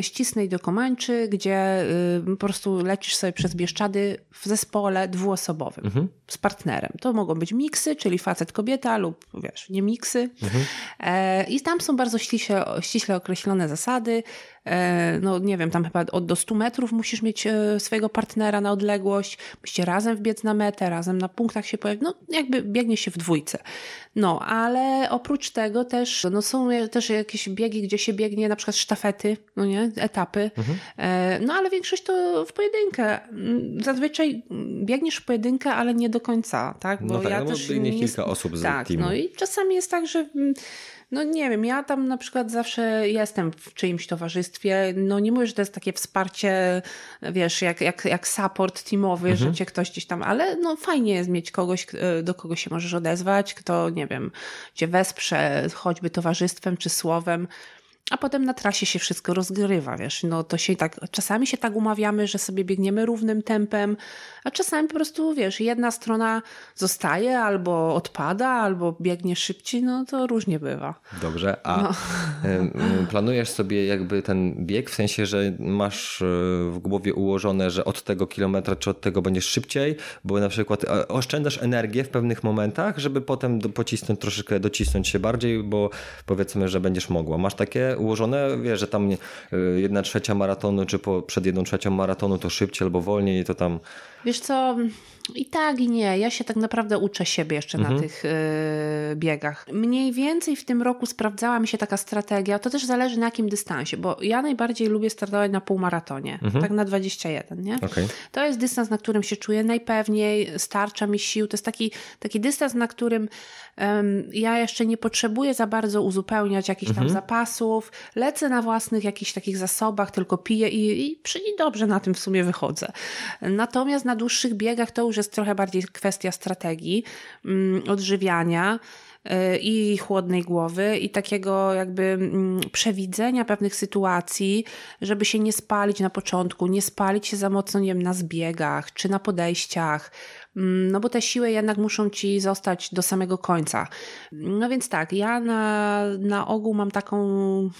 ścisnej do Komańczy, gdzie po prostu lecisz sobie przez Bieszczady w zespole dwuosobowym mhm. Z partnerem. To mogą być miksy, czyli facet, kobieta lub wiesz, nie miksy. Mhm. E, I tam są bardzo ściśle, ściśle określone zasady. E, no nie wiem, tam chyba od do 100 metrów musisz mieć e, swojego partnera na odległość, musicie razem wbiec na metę, razem na punktach się pojawić, no jakby biegnie się w dwójce. No, ale oprócz tego też, no są też jakieś biegi, gdzie się biegnie na przykład sztafety, no nie, etapy, mhm. no ale większość to w pojedynkę. Zazwyczaj biegniesz w pojedynkę, ale nie do końca, tak? Bo no tak, ja no też biegnie kilka osób z tak, teamu. No i czasami jest tak, że no nie wiem, ja tam na przykład zawsze jestem w czyimś towarzystwie. No nie mówię, że to jest takie wsparcie, wiesz, jak, jak, jak support teamowy, mhm. że cię ktoś gdzieś tam, ale no fajnie jest mieć kogoś, e, do kogo się możesz odezwać, kto, nie wiem, cię wesprze choćby towarzystwem czy słowem a potem na trasie się wszystko rozgrywa, wiesz, no to się tak, czasami się tak umawiamy, że sobie biegniemy równym tempem, a czasami po prostu, wiesz, jedna strona zostaje albo odpada, albo biegnie szybciej, no to różnie bywa. Dobrze, a no. (laughs) planujesz sobie jakby ten bieg, w sensie, że masz e, w głowie ułożone, że od tego kilometra czy od tego będziesz szybciej, bo na przykład e, oszczędzasz energię w pewnych momentach, żeby potem pocisnąć troszeczkę, docisnąć się bardziej, bo powiedzmy, że będziesz mogła. Masz takie ułożone, wiesz, że tam e, jedna trzecia maratonu, czy po, przed jedną trzecią maratonu to szybciej albo wolniej, to tam... Wiesz co, i tak i nie. Ja się tak naprawdę uczę siebie jeszcze mhm. na tych y, biegach. Mniej więcej w tym roku sprawdzała mi się taka strategia. To też zależy na jakim dystansie, bo ja najbardziej lubię startować na półmaratonie, mhm. tak na 21, nie? Okay. To jest dystans, na którym się czuję najpewniej, starcza mi sił. To jest taki, taki dystans, na którym um, ja jeszcze nie potrzebuję za bardzo uzupełniać jakichś mhm. tam zapasów. Lecę na własnych jakichś takich zasobach, tylko piję i, i, i dobrze na tym w sumie wychodzę. Natomiast na dłuższych biegach to już już jest trochę bardziej kwestia strategii, mm, odżywiania y, i chłodnej głowy i takiego jakby mm, przewidzenia pewnych sytuacji, żeby się nie spalić na początku, nie spalić się za mocno, nie wiem, na zbiegach czy na podejściach, no bo te siły jednak muszą ci zostać do samego końca. No więc tak, ja na, na ogół mam taką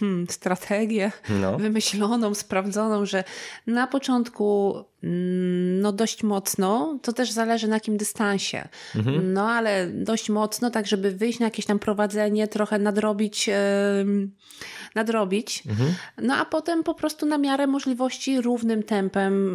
hmm, strategię no. wymyśloną, sprawdzoną, że na początku mm, no dość mocno, to też zależy na jakim dystansie, mhm. no ale dość mocno, tak żeby wyjść na jakieś tam prowadzenie, trochę nadrobić yy, nadrobić. Mhm. No a potem po prostu na miarę możliwości równym tempem,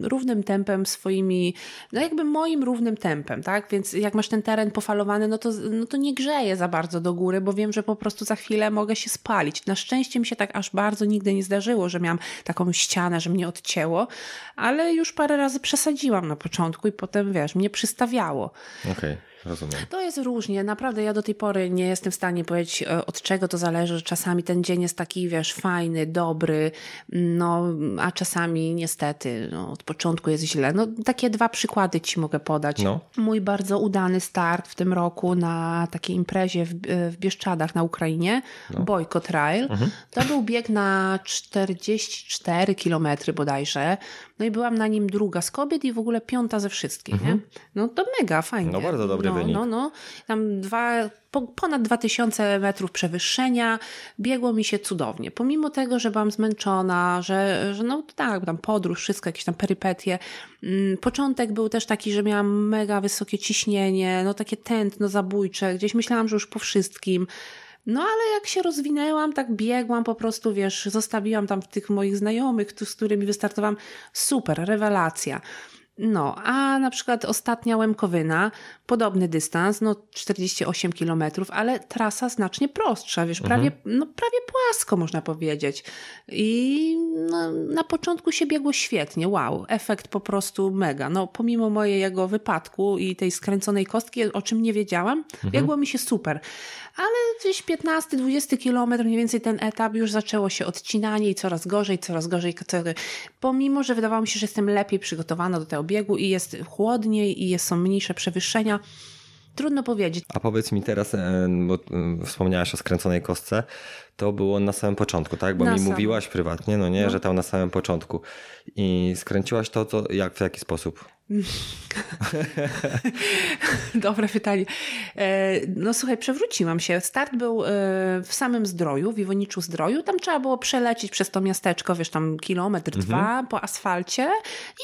yy, równym tempem swoimi, no jakby moim równym tempem, tak? Więc jak masz ten teren pofalowany, no to, no to nie grzeje za bardzo do góry, bo wiem, że po prostu za chwilę mogę się spalić. Na szczęście mi się tak aż bardzo nigdy nie zdarzyło, że miałam taką ścianę, że mnie odcięło, ale już parę razy przesadziłam na początku i potem, wiesz, mnie przystawiało. Okej. Okay. Rozumiem. To jest różnie. Naprawdę ja do tej pory nie jestem w stanie powiedzieć, e, od czego to zależy. Czasami ten dzień jest taki, wiesz, fajny, dobry, no, a czasami niestety no, od początku jest źle. No, takie dwa przykłady ci mogę podać. No. Mój bardzo udany start w tym roku na takiej imprezie w, e, w Bieszczadach na Ukrainie, no. Boycott Trail. Mhm. To był bieg na 44 kilometry bodajże. No i byłam na nim druga z kobiet i w ogóle piąta ze wszystkich, mhm. nie? No to mega, fajnie. No bardzo dobry no, wynik. No, no, tam dwa, ponad 2000 metrów przewyższenia, biegło mi się cudownie. Pomimo tego, że byłam zmęczona, że, że no tak, tam podróż, wszystko, jakieś tam perypetie. Mm, początek był też taki, że miałam mega wysokie ciśnienie, no takie tętno zabójcze, gdzieś myślałam, że już po wszystkim. No ale jak się rozwinęłam, tak biegłam po prostu, wiesz, zostawiłam tam tych moich znajomych, z którymi wystartowałam. Super, rewelacja. No, a na przykład ostatnia Łemkowyna, podobny dystans, no 48 kilometrów, ale trasa znacznie prostsza, wiesz, prawie, no, prawie płasko można powiedzieć. I no, na początku się biegło świetnie, wow, efekt po prostu mega. No, pomimo mojego wypadku i tej skręconej kostki, o czym nie wiedziałam, biegło mi się super. Ale gdzieś 15-20 kilometr, mniej więcej ten etap, już zaczęło się odcinanie i coraz gorzej, coraz gorzej. Pomimo, że wydawało mi się, że jestem lepiej przygotowana do tego biegu i jest chłodniej i jest, są mniejsze przewyższenia, Trudno powiedzieć. A powiedz mi teraz, e, bo e, wspomniałaś o skręconej kostce, to było na samym początku, tak? Bo na mi samym. mówiłaś prywatnie, no nie, no. że tam na samym początku. I skręciłaś to, to jak, w jaki sposób? (laughs) Dobre pytanie. E, no słuchaj, przewróciłam się. Start był e, w samym Zdroju, w Iwoniczu Zdroju. Tam trzeba było przelecieć przez to miasteczko, wiesz, tam kilometr, mhm. dwa po asfalcie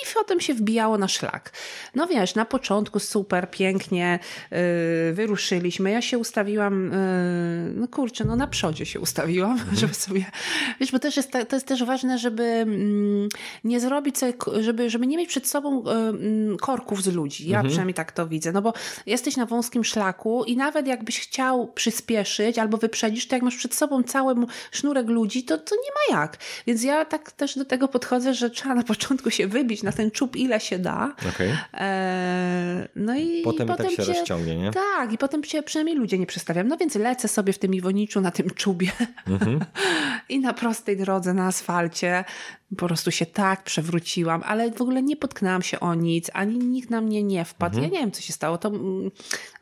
i potem się wbijało na szlak. No wiesz, na początku super, pięknie e, wyruszyliśmy. Ja się ustawiłam, no kurczę, no na przodzie się ustawiłam, mhm. żeby sobie, wiesz, bo też jest, to jest też ważne, żeby mm, nie zrobić sobie, żeby, żeby nie mieć przed sobą Mm, korków z ludzi. Ja mhm. przynajmniej tak to widzę. No bo jesteś na wąskim szlaku i nawet jakbyś chciał przyspieszyć albo wyprzedzić, to jak masz przed sobą cały sznurek ludzi, to, to nie ma jak. Więc ja tak też do tego podchodzę, że trzeba na początku się wybić na ten czub ile się da. Okay. E, no i potem, i potem tak się cię, rozciągnie, nie? Tak, i potem cię przynajmniej ludzie nie przestawiam. No więc lecę sobie w tym Iwoniczu na tym czubie mhm. (laughs) i na prostej drodze na asfalcie po prostu się tak przewróciłam, ale w ogóle nie potknęłam się o nic, ani nikt na mnie nie wpadł. Mhm. Ja nie wiem, co się stało. To mm,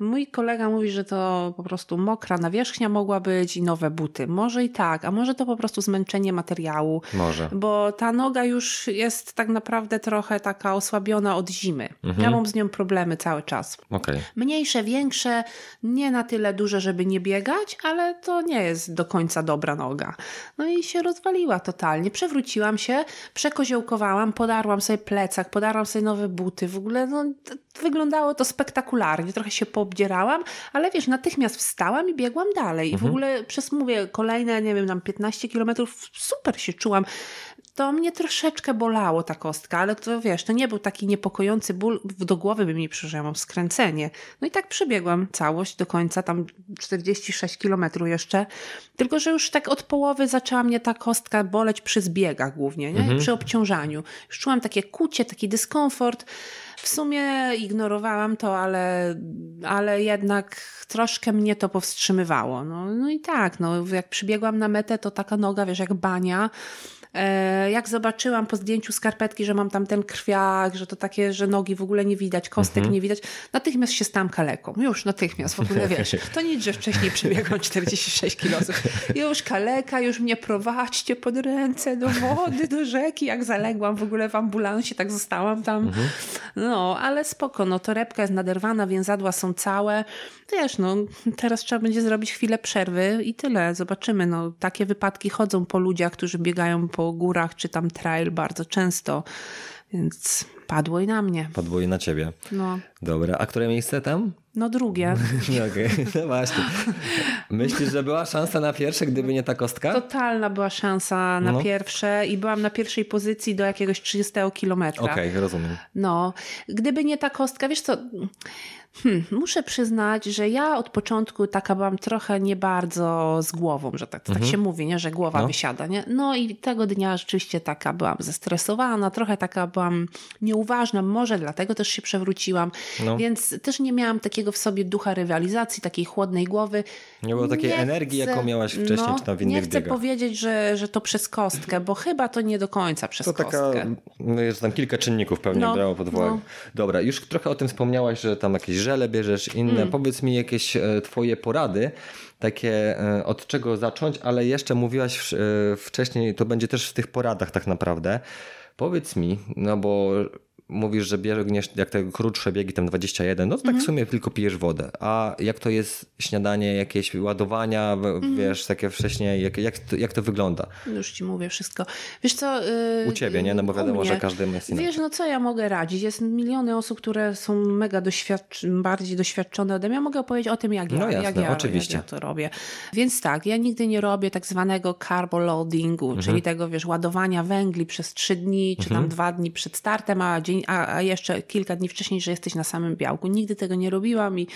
mój kolega mówi, że to po prostu mokra nawierzchnia mogła być i nowe buty. Może i tak, a może to po prostu zmęczenie materiału. Może. Bo ta noga już jest tak naprawdę trochę taka osłabiona od zimy. Mhm. Ja mam z nią problemy cały czas. Okay. Mniejsze, większe, nie na tyle duże, żeby nie biegać, ale to nie jest do końca dobra noga. No i się rozwaliła totalnie. Przewróciłam się, przekoziołkowałam, podarłam sobie plecak, podarłam sobie nowe buty. W ogóle no, wyglądało to spektakularnie. Trochę się poobdzierałam, ale wiesz, natychmiast wstałam i biegłam dalej. I mhm. w ogóle przez, mówię, kolejne, nie wiem, tam 15 kilometrów super się czułam to mnie troszeczkę bolało ta kostka, ale to wiesz, to nie był taki niepokojący ból, do głowy by mi przyszło, ja mam skręcenie. No i tak przebiegłam całość do końca, tam 46 kilometrów jeszcze, tylko że już tak od połowy zaczęła mnie ta kostka boleć przy zbiegach głównie, nie? Mhm. przy obciążaniu. Już czułam takie kucie, taki dyskomfort. W sumie ignorowałam to, ale, ale jednak troszkę mnie to powstrzymywało. No, no i tak, no, jak przybiegłam na metę, to taka noga, wiesz, jak bania, jak zobaczyłam po zdjęciu skarpetki, że mam tam ten krwiak, że to takie, że nogi w ogóle nie widać, kostek mhm. nie widać, natychmiast się stałam kaleką. Już natychmiast w ogóle (laughs) wiesz. To nic, że wcześniej przebiegłam 46 kilosów. Już kaleka, już mnie prowadźcie pod ręce do wody, do rzeki. Jak zaległam w ogóle w ambulansie, tak zostałam tam. Mhm. No, ale spoko, no torebka jest naderwana, więzadła są całe. Wiesz, no teraz trzeba będzie zrobić chwilę przerwy i tyle. Zobaczymy. No, takie wypadki chodzą po ludziach, którzy biegają po górach czy tam trail bardzo często, więc padło i na mnie. Padło i na ciebie. No. Dobra, a które miejsce tam? No drugie. (laughs) no, okay. no właśnie. Myślisz, że była szansa na pierwsze, gdyby nie ta kostka? Totalna była szansa na no. pierwsze i byłam na pierwszej pozycji do jakiegoś 30 kilometra. Okej, okay, rozumiem. No, gdyby nie ta kostka, wiesz co Hmm, muszę przyznać, że ja od początku taka byłam trochę nie bardzo z głową, że tak, mhm. tak się mówi, nie? że głowa no. wysiada. Nie? No i tego dnia rzeczywiście taka byłam zestresowana, trochę taka byłam nieuważna, może dlatego też się przewróciłam, no. więc też nie miałam takiego w sobie ducha rywalizacji, takiej chłodnej głowy. Nie było takiej nie energii, chcę, jaką miałaś wcześniej, no, czy tam w innych Nie chcę biegach. powiedzieć, że, że to przez kostkę, bo chyba to nie do końca przez to kostkę. Taka, no jest tam kilka czynników pewnie no, brało pod uwagę. No. Dobra, już trochę o tym wspomniałaś, że tam jakieś żele bierzesz, inne. Mm. Powiedz mi jakieś e, twoje porady, takie e, od czego zacząć, ale jeszcze mówiłaś e, wcześniej, to będzie też w tych poradach tak naprawdę. Powiedz mi, no bo mówisz, że biegniesz jak te krótsze biegi, tam 21, no to tak mhm. w sumie tylko pijesz wodę. A jak to jest śniadanie, jakieś ładowania, mhm. wiesz, takie wcześniej, jak, jak, to, jak to wygląda? Już ci mówię wszystko. Wiesz co? Yy, U ciebie, nie? No bo wiadomo, że każdy jest inny. Wiesz, no co ja mogę radzić? Jest miliony osób, które są mega doświadcz bardziej doświadczone ode mnie. Ja mogę opowiedzieć o tym, jak ja, no jasne, jak ja, oczywiście. Jak ja to robię. Więc tak, ja nigdy nie robię tak zwanego carboloadingu, mhm. czyli tego, wiesz, ładowania węgli przez trzy dni, czy tam mhm. dwa dni przed startem, a dzień, a, a jeszcze kilka dni wcześniej, że jesteś na samym białku. Nigdy tego nie robiłam i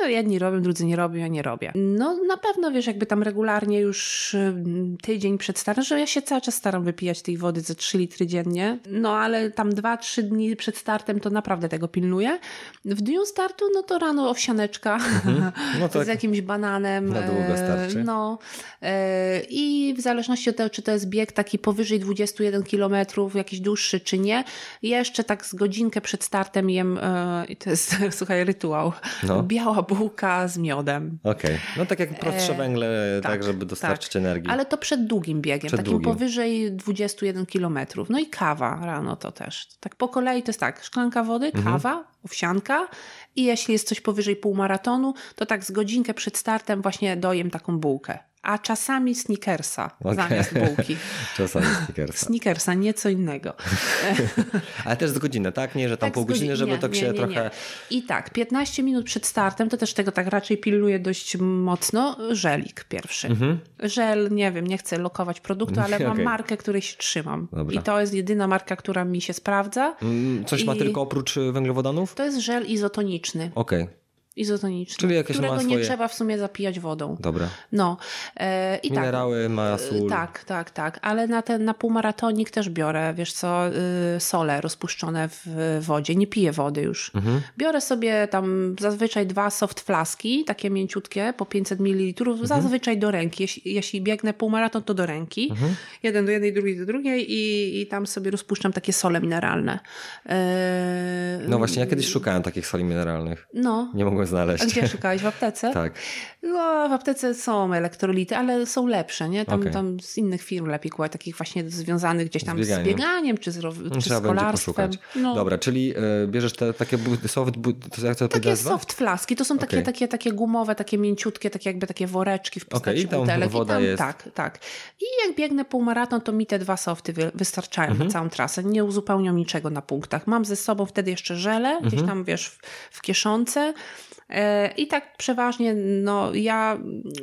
no, jedni robią, drudzy nie robią, ja nie robię. No na pewno, wiesz, jakby tam regularnie już mm, tydzień przed startem, że ja się cały czas staram wypijać tej wody ze 3 litry dziennie, no ale tam 2-3 dni przed startem to naprawdę tego pilnuję. W dniu startu, no to rano owsianeczka mhm. no (laughs) tak. z jakimś bananem. Na długo starczy. No e, i w zależności od tego, czy to jest bieg taki powyżej 21 km, jakiś dłuższy, czy nie, jeszcze tak z godzinkę przed startem jem, e, i to jest, (laughs) słuchaj, rytuał, no. Biała bułka z miodem. Okej, okay. no tak jak prostsze e, węgle, tak, tak żeby dostarczyć tak. energii. Ale to przed długim biegiem, przed takim długim. powyżej 21 km. No i kawa rano to też. Tak po kolei to jest tak, szklanka wody, mhm. kawa, owsianka i jeśli jest coś powyżej półmaratonu, to tak z godzinkę przed startem właśnie dojem taką bułkę a czasami sneakersa okay. zamiast bułki. (laughs) czasami sneakersa. Sneakersa, nieco innego. (laughs) Ale też z godziny, tak? Nie, że tam tak pół godziny, żeby nie, to się nie, nie, trochę... I tak, 15 minut przed startem, to też tego tak raczej pilnuję dość mocno, żelik pierwszy. Mhm. Żel, nie wiem, nie chcę lokować produktu, ale (laughs) mam okay. markę, której się trzymam. Dobra. I to jest jedyna marka, która mi się sprawdza. Mm, coś I... ma tylko oprócz węglowodanów? To jest żel izotoniczny. Okej. Okay izotoniczny, Czyli jakieś którego ma swoje... nie trzeba w sumie zapijać wodą. Dobra. No. E, i tak. Minerały, tak, ma sól. Tak, tak, tak. Ale na ten na półmaratonik też biorę, wiesz co, y, sole rozpuszczone w wodzie. Nie piję wody już. Mhm. Biorę sobie tam zazwyczaj dwa soft flaski, takie mięciutkie, po 500 ml, mhm. zazwyczaj do ręki. Jeśli, jeśli biegnę półmaraton, to do ręki. Mhm. Jeden do jednej, drugi do drugiej i, i tam sobie rozpuszczam takie sole mineralne. E... No właśnie, ja kiedyś szukałem takich soli mineralnych. No. Nie mogłem znaleźć. A gdzie szukałeś? W aptece? tak. No, w aptece są elektrolity, ale są lepsze, nie? Tam, okay. tam z innych firm lepiej kupować, takich właśnie związanych gdzieś tam z bieganiem, z bieganiem czy z, czy Trzeba z kolarstwem. No. Dobra, czyli y, bierzesz te takie soft, to jak to Takie soft flaski, to są takie, okay. takie, takie gumowe, takie mięciutkie, takie jakby takie woreczki w postaci okay, i tam woda I tam, jest. Tak, tak. I jak biegnę półmaraton, to mi te dwa softy wystarczają mhm. na całą trasę. Nie uzupełnią niczego na punktach. Mam ze sobą wtedy jeszcze żele, mhm. gdzieś tam wiesz, w, w kieszonce. E, I tak przeważnie, no ja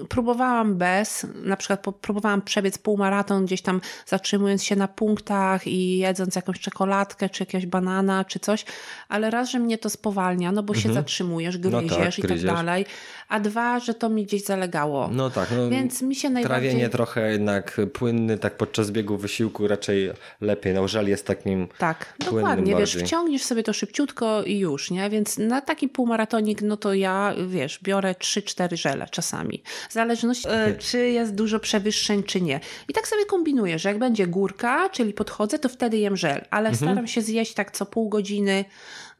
próbowałam bez, na przykład próbowałam przebiec półmaraton gdzieś tam zatrzymując się na punktach i jedząc jakąś czekoladkę, czy jakiegoś banana, czy coś, ale raz, że mnie to spowalnia, no bo mhm. się zatrzymujesz, gryziesz no tak, i tak dalej, a dwa, że to mi gdzieś zalegało. No tak, no, więc mi się najbardziej... Trawienie trochę jednak płynny, tak podczas biegu wysiłku raczej lepiej, no żal jest takim Tak, dokładnie, bardziej. wiesz, wciągniesz sobie to szybciutko i już, nie, więc na taki półmaratonik, no to ja, wiesz, biorę 3-4 żele czasami. W zależności, e, czy jest dużo przewyższeń, czy nie. I tak sobie kombinuję, że jak będzie górka, czyli podchodzę, to wtedy jem żel, ale mhm. staram się zjeść tak co pół godziny,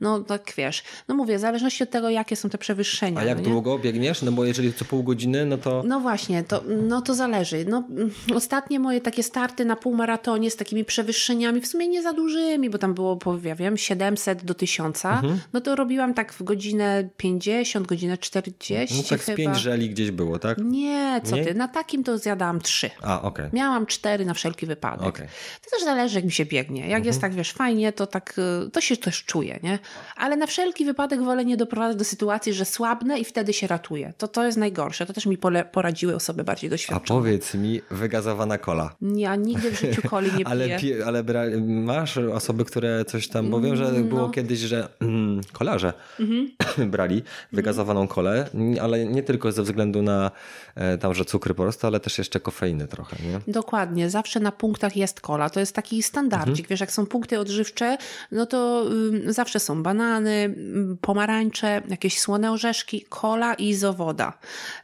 no tak wiesz, no mówię, w zależności od tego, jakie są te przewyższenia. A jak no, długo biegniesz? No bo jeżeli co pół godziny, no to... No właśnie, to, no to zależy. No, ostatnie moje takie starty na półmaratonie z takimi przewyższeniami, w sumie nie za dużymi, bo tam było, wiem, 700 do 1000, mhm. no to robiłam tak w godzinę 50, godzinę 40 No tak chyba. z 5 żeli gdzieś było, tak? Nie, co nie? ty, na takim to zjadałam 3. A, okej. Okay. Miałam 4 na wszelki wypadek. Okay. To też zależy, jak mi się biegnie. Jak mhm. jest tak, wiesz, fajnie, to tak, y, to się też czuje, nie? Ale na wszelki wypadek wolę nie doprowadzać do sytuacji, że słabnę i wtedy się ratuję. To to jest najgorsze. To też mi poradziły osoby bardziej doświadczone. A powiedz mi, wygazowa kola. Ja nigdy w życiu coli nie (laughs) ale, piję. ale masz osoby, które coś tam, bo wiem, że mm, było no. kiedyś, że mm, kolarze mhm. (laughs) brali wygazowaną kolę, ale nie tylko ze względu na e, tam, że cukry po prostu, ale też jeszcze kofeiny trochę, nie? Dokładnie. Zawsze na punktach jest kola. To jest taki standardzik. Mhm. Wiesz, jak są punkty odżywcze, no to y, zawsze są banany, pomarańcze, jakieś słone orzeszki, kola i izowoda.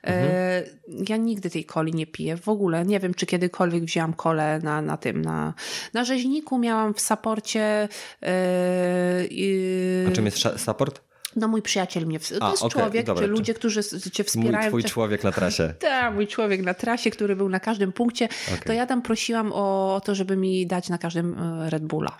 Mhm. E, ja nigdy tej coli nie piję. W ogóle nie wiem, czy kiedykolwiek wzięłam kolę na, na tym, na, na rzeźniku miałam w saporcie. Yy, A czym jest support? No mój przyjaciel mnie, to A, jest okay, człowiek, dobra, czy ludzie, którzy cię wspierają. Mój twój człowiek na trasie. (laughs) Tak, mój człowiek na trasie, który był na każdym punkcie, okay. to ja tam prosiłam o to, żeby mi dać na każdym e, Red Bulla.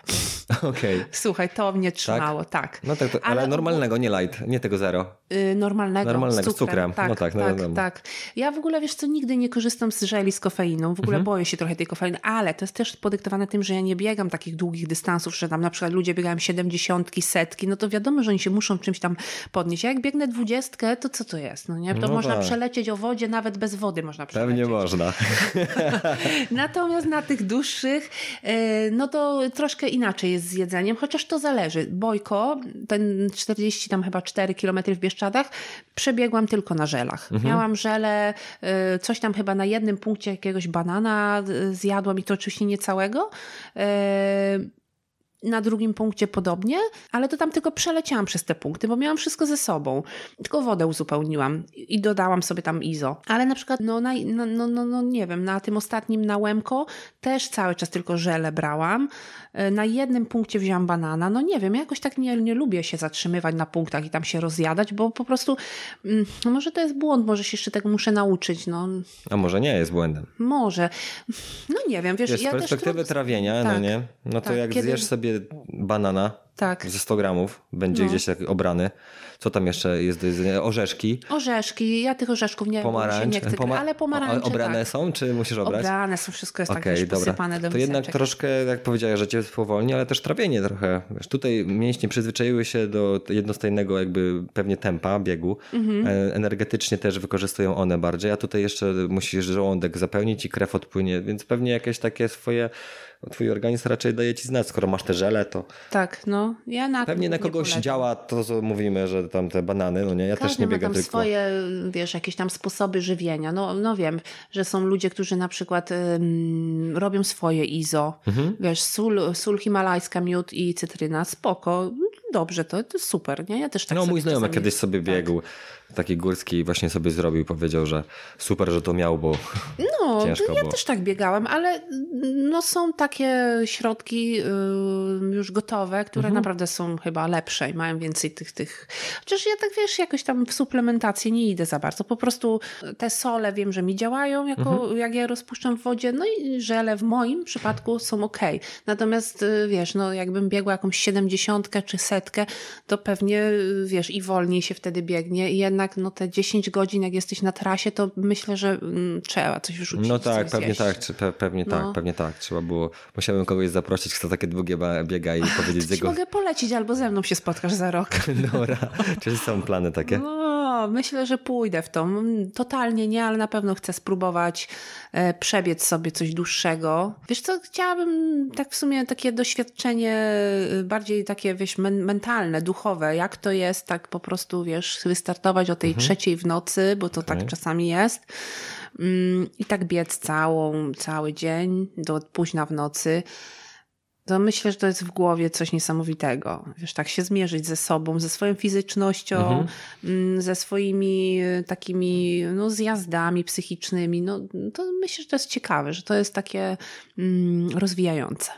(laughs) Okay. Słuchaj, to mnie tak? trzymało, tak. tak. No tak, to, ale, ale, normalnego, nie light, nie tego zero. Yy, normalnego, normalnego, z cukrem. Z cukrem. Tak, no tak, no tak, no, tak. Ja w ogóle, wiesz co, nigdy nie korzystam z żeli z kofeiną, w ogóle mhm. boję się trochę tej kofeiny, ale to jest też podyktowane tym, że ja nie biegam takich długich dystansów, że tam na przykład ludzie biegają siedemdziesiątki, setki, no to wiadomo, że oni się muszą czymś tam podnieść. A jak biegnę dwudziestkę, to co to jest? No nie? To No można tak. przelecieć o wodzie, nawet bez wody można przelecieć. Pewnie można. (laughs) Natomiast na tych dłuższych, e, no to troszkę inaczej jest z jedzeniem, chociaż to zależy. Bojko, ten 40 tam chyba 4 km w Bieszczadach, przebiegłam tylko na żelach. Miałam żele, e, coś tam chyba na jednym punkcie jakiegoś banana e, zjadłam i to oczywiście nie całego. E, na drugim punkcie podobnie, ale to tam tylko przeleciałam przez te punkty, bo miałam wszystko ze sobą. Tylko wodę uzupełniłam i dodałam sobie tam izo. Ale na przykład, no, na, no, no, no, no nie wiem, na tym ostatnim na Łemko też cały czas tylko żele brałam. E, Na jednym punkcie wzięłam banana. No nie wiem, jakoś tak nie, nie lubię się zatrzymywać na punktach i tam się rozjadać, bo po prostu, mm, no może to jest błąd, może się jeszcze tego muszę nauczyć, no A może nie jest błędem. może. No nie wiem, wiesz, Wiesz, z ja też perspektywy trudno- trawienia, no Tak. nie? No to Tak, jak kiedy- zjesz sobie banana Tak. ze 100 gramów, będzie No. gdzieś tak obrany. Co tam jeszcze jest do jedzenia? Orzeszki, Orzeszki, ja tych orzeszków nie, pomarańcz. się nie chcę, Poma- ale pomarańcze Obrane tak. są, czy musisz obrać? Obrane są, wszystko jest tak wiesz, dobra. posypane do To jednak troszkę, jak powiedziałeś, że cię spowolni, ale też trawienie trochę. Wiesz, tutaj mięśnie przyzwyczaiły się do jednostajnego jakby pewnie tempa biegu. Mhm. E, Energetycznie też wykorzystują one bardziej, a tutaj jeszcze musisz żołądek zapełnić i krew odpłynie, więc pewnie jakieś takie swoje, twój organizm raczej daje ci znać, skoro masz te żele, to Tak, no. Ja na pewnie na nie kogoś działa to, co mówimy, że tam te banany, no nie, ja też Każdy nie ma biegam tam tylko... swoje, wiesz, jakieś tam sposoby żywienia. No, no wiem, że są ludzie, którzy na przykład ym, robią swoje izo. Mhm. Wiesz, sól, sól himalajska, miód i cytryna. Spoko. Dobrze, to, to super, nie? Ja też tak No mój znajomy czasami- kiedyś sobie tak. biegł, taki górski i właśnie sobie zrobił, powiedział, że super, że to miał, bo No, (laughs) Ciężko ja było. też tak biegałem, ale no, są takie środki y, już gotowe, które Mhm. naprawdę są chyba lepsze i mają więcej tych, tych. Chociaż ja tak wiesz, jakoś tam w suplementację nie idę za bardzo. Po prostu te sole wiem, że mi działają, jako, Mhm. jak ja rozpuszczam w wodzie, no i żele w moim przypadku są ok. Natomiast y, wiesz, no jakbym biegła jakąś siedemdziesiątkę czy setkę, to pewnie y, wiesz, i wolniej się wtedy biegnie. I jednak no te 10 godzin, jak jesteś na trasie, to myślę, że mm, trzeba coś wrzucić. No tak, pewnie tak, czy pe, pewnie No. tak, pewnie tak. Trzeba było, musiałem kogoś zaprosić, kto takie długie biega i powiedzieć z jego... mogę polecić, albo ze mną się spotkasz za rok. (laughs) Dobra, czy są plany takie? No, myślę, że pójdę w to. Mm, Totalnie nie, ale na pewno chcę spróbować e, przebiec sobie coś dłuższego. Wiesz co, chciałabym tak w sumie takie doświadczenie e, bardziej takie, wiesz, men mentalne, duchowe. Jak to jest tak po prostu, wiesz, wystartować o tej Mhm. trzeciej w nocy, bo to tak czasami jest. Mm, I tak biec całą, cały dzień do późna w nocy. To myślę, że to jest w głowie coś niesamowitego. Wiesz, tak się zmierzyć ze sobą, ze swoją fizycznością, mm, ze swoimi y, takimi no, zjazdami psychicznymi. No, to myślę, że to jest ciekawe, że to jest takie mm, rozwijające.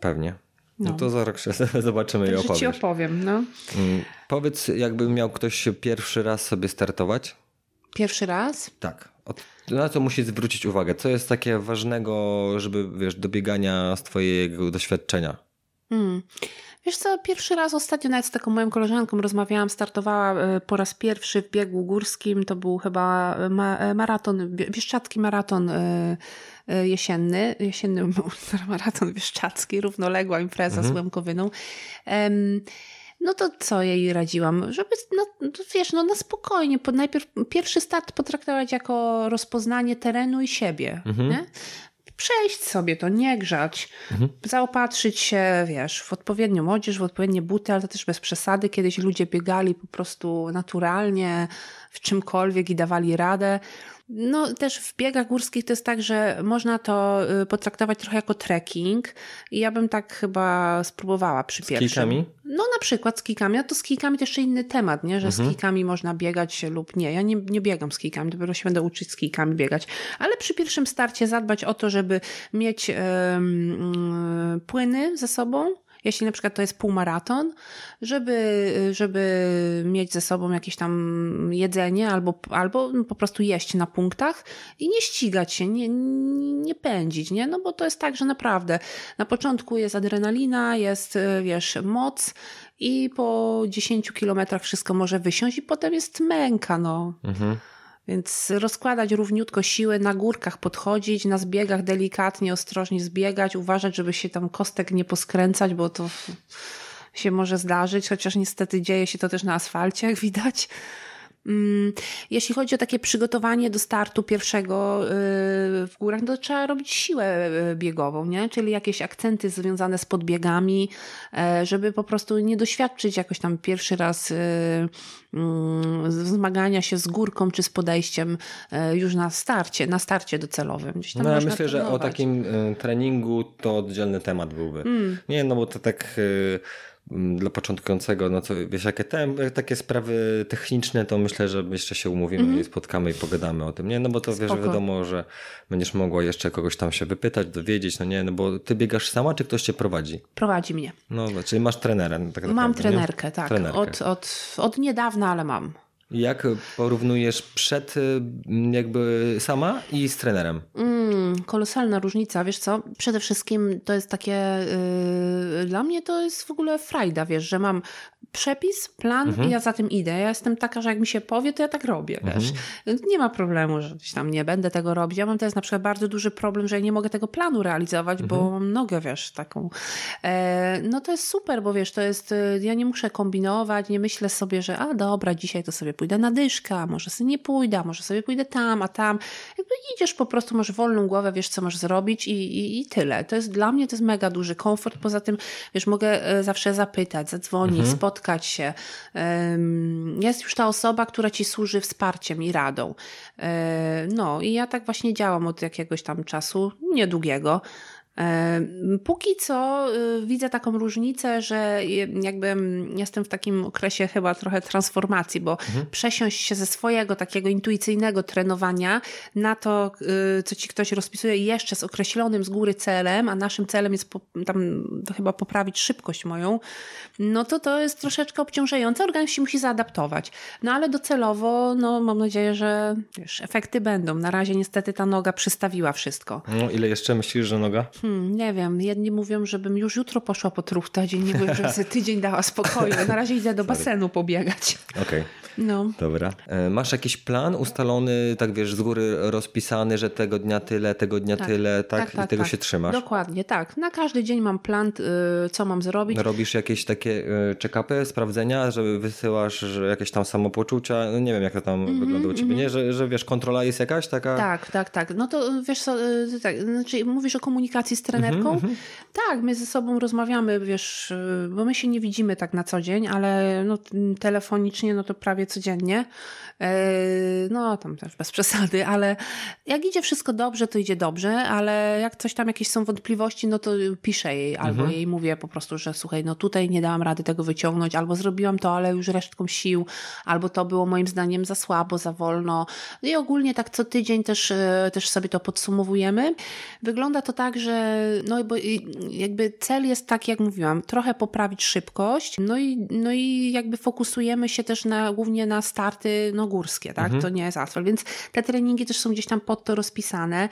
Pewnie. No. No. to za rok się zobaczymy i Także ci opowiesz. opowiem. No. Mm, Powiedz, jakby miał ktoś pierwszy raz sobie startować? Pierwszy raz? Tak. Na co musi zwrócić uwagę? Co jest takie ważnego, żeby, wiesz, do biegania z twojego doświadczenia? Mm. Wiesz co, pierwszy raz ostatnio nawet z taką moją koleżanką rozmawiałam, startowała e, po raz pierwszy w biegu górskim, to był chyba ma e, maraton, Bie- bieszczadzki maraton e, e, jesienny, jesienny (laughs) maraton bieszczadzki, równoległa impreza z Łemkowyną. Em, no to co jej radziłam? Żeby, no, to wiesz, no na spokojnie, po, najpierw pierwszy start potraktować jako rozpoznanie terenu i siebie, nie? Przejść sobie to, nie grzać, zaopatrzyć się, wiesz, w odpowiednią odzież, w odpowiednie buty, ale to też bez przesady. Kiedyś ludzie biegali po prostu naturalnie, w czymkolwiek i dawali radę. No też w biegach górskich to jest tak, że można to y, potraktować trochę jako trekking i ja bym tak chyba spróbowała przy pierwszym. kijkami? No na przykład z kijkami, a to z kijkami to jeszcze inny temat, nie? że z kijkami można biegać lub nie. Ja nie, nie biegam z kijkami, dopiero się będę uczyć z kijkami biegać. Ale przy pierwszym starcie zadbać o to, żeby mieć mm, płyny ze sobą, jeśli na przykład to jest półmaraton, żeby, żeby mieć ze sobą jakieś tam jedzenie albo, albo po prostu jeść na punktach i nie ścigać się, nie, nie, pędzić, nie? No bo to jest tak, że naprawdę na początku jest adrenalina, jest, wiesz, moc i po 10 kilometrach wszystko może wysiąść i potem jest męka, no. Mhm. Więc rozkładać równiutko siły, na górkach podchodzić, na zbiegach delikatnie, ostrożnie zbiegać, uważać, żeby się tam kostek nie poskręcać, bo to się może zdarzyć, chociaż niestety dzieje się to też na asfalcie, jak widać. Mm, jeśli chodzi o takie przygotowanie do startu pierwszego y, w górach, to trzeba robić siłę y, biegową, nie? czyli jakieś akcenty związane z podbiegami, e, żeby po prostu nie doświadczyć jakoś tam pierwszy raz y, mm, zmagania się z górką czy z podejściem już na starcie, na starcie docelowym. Gdzieś tam no ja myślę, że o takim treningu to oddzielny temat byłby. Mm. Nie, no bo to tak dla początkującego, no co wiesz, jakie te, takie sprawy techniczne, to myślę, że jeszcze się umówimy mm -hmm. i spotkamy i pogadamy o tym, nie? No bo to Spoko. wiesz, wiadomo, że będziesz mogła jeszcze kogoś tam się wypytać, dowiedzieć, no nie, no bo ty biegasz sama, czy ktoś cię prowadzi? Prowadzi mnie. No, czyli masz trenera. Tak naprawdę, mam trenerkę, nie? tak. Trenerkę. Od, od, od niedawna, ale mam. Jak porównujesz przed y, jakby sama i z trenerem? Mm, kolosalna różnica, wiesz co? Przede wszystkim to jest takie, yy, dla mnie to jest w ogóle frajda, wiesz, że mam przepis, plan mhm. i ja za tym idę. Ja jestem taka, że jak mi się powie, to ja tak robię, mhm. wiesz. Nie ma problemu, że gdzieś tam nie będę tego robić. Ja mam teraz na przykład bardzo duży problem, że ja nie mogę tego planu realizować, mhm. bo mam nogę, wiesz, taką. E, no to jest super, bo wiesz, to jest, y, ja nie muszę kombinować, nie myślę sobie, że a dobra, dzisiaj to sobie pójdę na dyszkę, a może sobie nie pójdę, może sobie pójdę tam, a tam. Jakby idziesz po prostu, masz wolną głowę, wiesz, co możesz zrobić i, i, i tyle. To jest dla mnie, to jest mega duży komfort. Poza tym, wiesz, mogę e, zawsze zapytać, zadzwonić, mhm. spotkać się. Jest już ta osoba, która ci służy wsparciem i radą. E, no i ja tak właśnie działam od jakiegoś tam czasu, niedługiego. Póki co y, widzę taką różnicę, że jakby jestem w takim okresie chyba trochę transformacji, bo mhm. przesiąść się ze swojego takiego intuicyjnego trenowania na to, y, co ci ktoś rozpisuje jeszcze z określonym z góry celem, a naszym celem jest po, tam chyba poprawić szybkość moją, no to to jest troszeczkę obciążające. Organizm się musi zaadaptować. No ale docelowo, no mam nadzieję, że wiesz, efekty będą. Na razie niestety ta noga przystawiła wszystko. No ile jeszcze myślisz, że noga? Hmm, nie wiem. Jedni mówią, żebym już jutro poszła po truchta, inni mówią, żebym sobie tydzień dała spokoju. Na razie idę do basenu pobiegać. Okej. Okay. No. Dobra. E, masz jakiś plan ustalony, tak wiesz, z góry rozpisany, że tego dnia tyle, tego dnia tak. tyle, tak? tak, tak I tego tak. się trzymasz? Dokładnie, tak. Na każdy dzień mam plan, y, co mam zrobić. Robisz jakieś takie y, check-upy, sprawdzenia, że wysyłasz że jakieś tam samopoczucia, no nie wiem jak to tam mm -hmm, wygląda u ciebie, mm -hmm. nie? Że, że wiesz, kontrola jest jakaś taka? Tak, tak, tak. No to wiesz co, y, tak, znaczy mówisz o komunikacji z trenerką? Mm -hmm, tak, my ze sobą rozmawiamy, wiesz, bo my się nie widzimy tak na co dzień, ale no, telefonicznie no to prawie codziennie. E, no, tam też bez przesady, ale jak idzie wszystko dobrze, to idzie dobrze, ale jak coś tam, jakieś są wątpliwości, no to piszę jej albo mhm. jej mówię po prostu, że słuchaj, no tutaj nie dałam rady tego wyciągnąć, albo zrobiłam to, ale już resztką sił, albo to było moim zdaniem za słabo, za wolno. No i ogólnie tak co tydzień też, e, też sobie to podsumowujemy. Wygląda to tak, że no bo jakby cel jest taki, jak mówiłam, trochę poprawić szybkość, no i, no i jakby fokusujemy się też na, głównie na starty no, górskie, tak? Mhm. To nie jest asfalt, więc te treningi też są gdzieś tam pod to rozpisane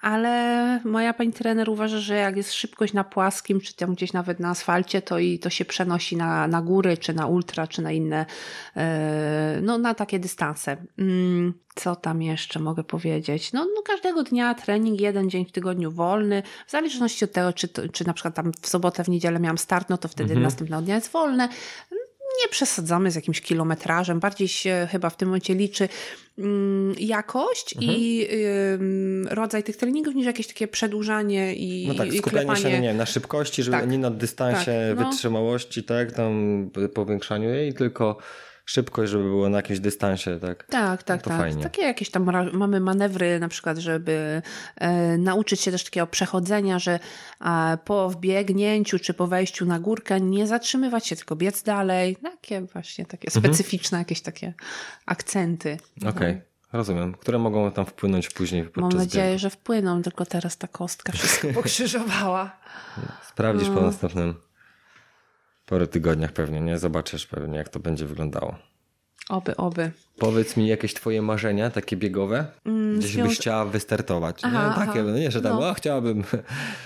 ale moja pani trener uważa, że jak jest szybkość na płaskim, czy tam gdzieś nawet na asfalcie, to i to się przenosi na, na góry, czy na ultra, czy na inne, e, no na takie dystanse. Mm, co tam jeszcze mogę powiedzieć? No, no każdego dnia trening, jeden dzień w tygodniu wolny, w zależności od tego, czy, to, czy na przykład tam w sobotę, w niedzielę miałam start, no to wtedy mhm. następnego dnia jest wolne nie przesadzamy z jakimś kilometrażem, bardziej się chyba w tym momencie liczy mm, jakość mhm. i rodzaj tych treningów niż jakieś takie przedłużanie i No tak, skupianie klepanie. się nie, na szybkości, żeby tak. nie na dystansie, tak, no. wytrzymałości, tak, tam powiększaniu jej, tylko szybkość, żeby było na jakimś dystansie, tak? Tak, tak, no tak. Fajnie. Takie jakieś tam mamy manewry na przykład, żeby e, nauczyć się też takiego przechodzenia, że e, po wbiegnięciu czy po wejściu na górkę nie zatrzymywać się, tylko biec dalej. Takie właśnie takie mhm. specyficzne jakieś takie akcenty. Okej. Okay. No. Rozumiem, które mogą tam wpłynąć później podczas Mam nadzieję, biegu. że wpłyną, tylko teraz ta kostka wszystko (laughs) pokrzyżowała. Sprawdzisz no. po następnym parę tygodniach pewnie, nie? Zobaczysz pewnie, jak to będzie wyglądało. Oby, oby. Powiedz mi jakieś twoje marzenia, takie biegowe? Mm, Gdzieś byś chciała wystartować. Aha, nie? Takie, aha. nie, że tam, no. chciałabym.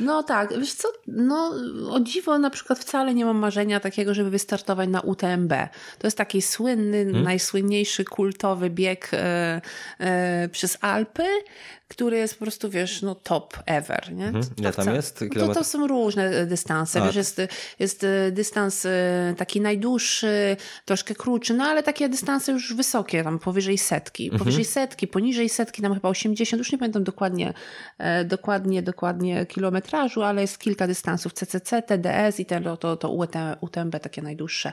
No tak, wiesz co, no o dziwo na przykład wcale nie mam marzenia takiego, żeby wystartować na UTMB. To jest taki słynny, hmm? najsłynniejszy kultowy bieg e, e, przez Alpy, który jest po prostu, wiesz, no top ever, nie? Mhm. Ile tam jest? Kilometr... No to, to są różne dystanse. A. Wiesz, jest, jest dystans taki najdłuższy, troszkę krótszy, no ale takie dystanse już wysokie, tam powyżej setki. Mhm. Powyżej setki, poniżej setki, tam chyba 80, już nie pamiętam dokładnie, dokładnie, dokładnie kilometrażu, ale jest kilka dystansów CCC, TDS i to, to, to UTMB takie najdłuższe.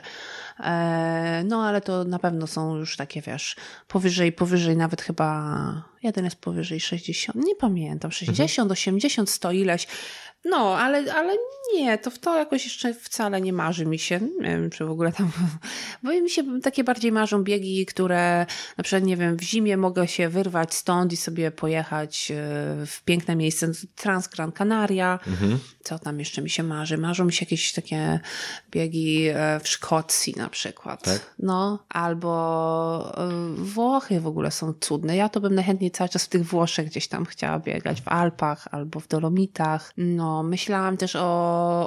No ale to na pewno są już takie, wiesz, powyżej, powyżej nawet chyba, jeden jest powyżej 60, nie pamiętam, 60, mhm. 80, 100 ileś. No, ale, ale nie, to w to jakoś jeszcze wcale nie marzy mi się. Nie wiem, czy w ogóle tam. (laughs) Bo mi się takie bardziej marzą biegi, które na przykład, nie wiem, w zimie mogę się wyrwać stąd i sobie pojechać e, w piękne miejsce. Transgran Canaria. Mhm. Co tam jeszcze mi się marzy? Marzą mi się jakieś takie biegi e, w Szkocji na przykład. Tak? No, albo e, Włochy w ogóle są cudne. Ja to bym najchętniej cały czas w tych Włoszech gdzieś tam chciała biegać, w Alpach albo w Dolomitach. No, myślałam też o,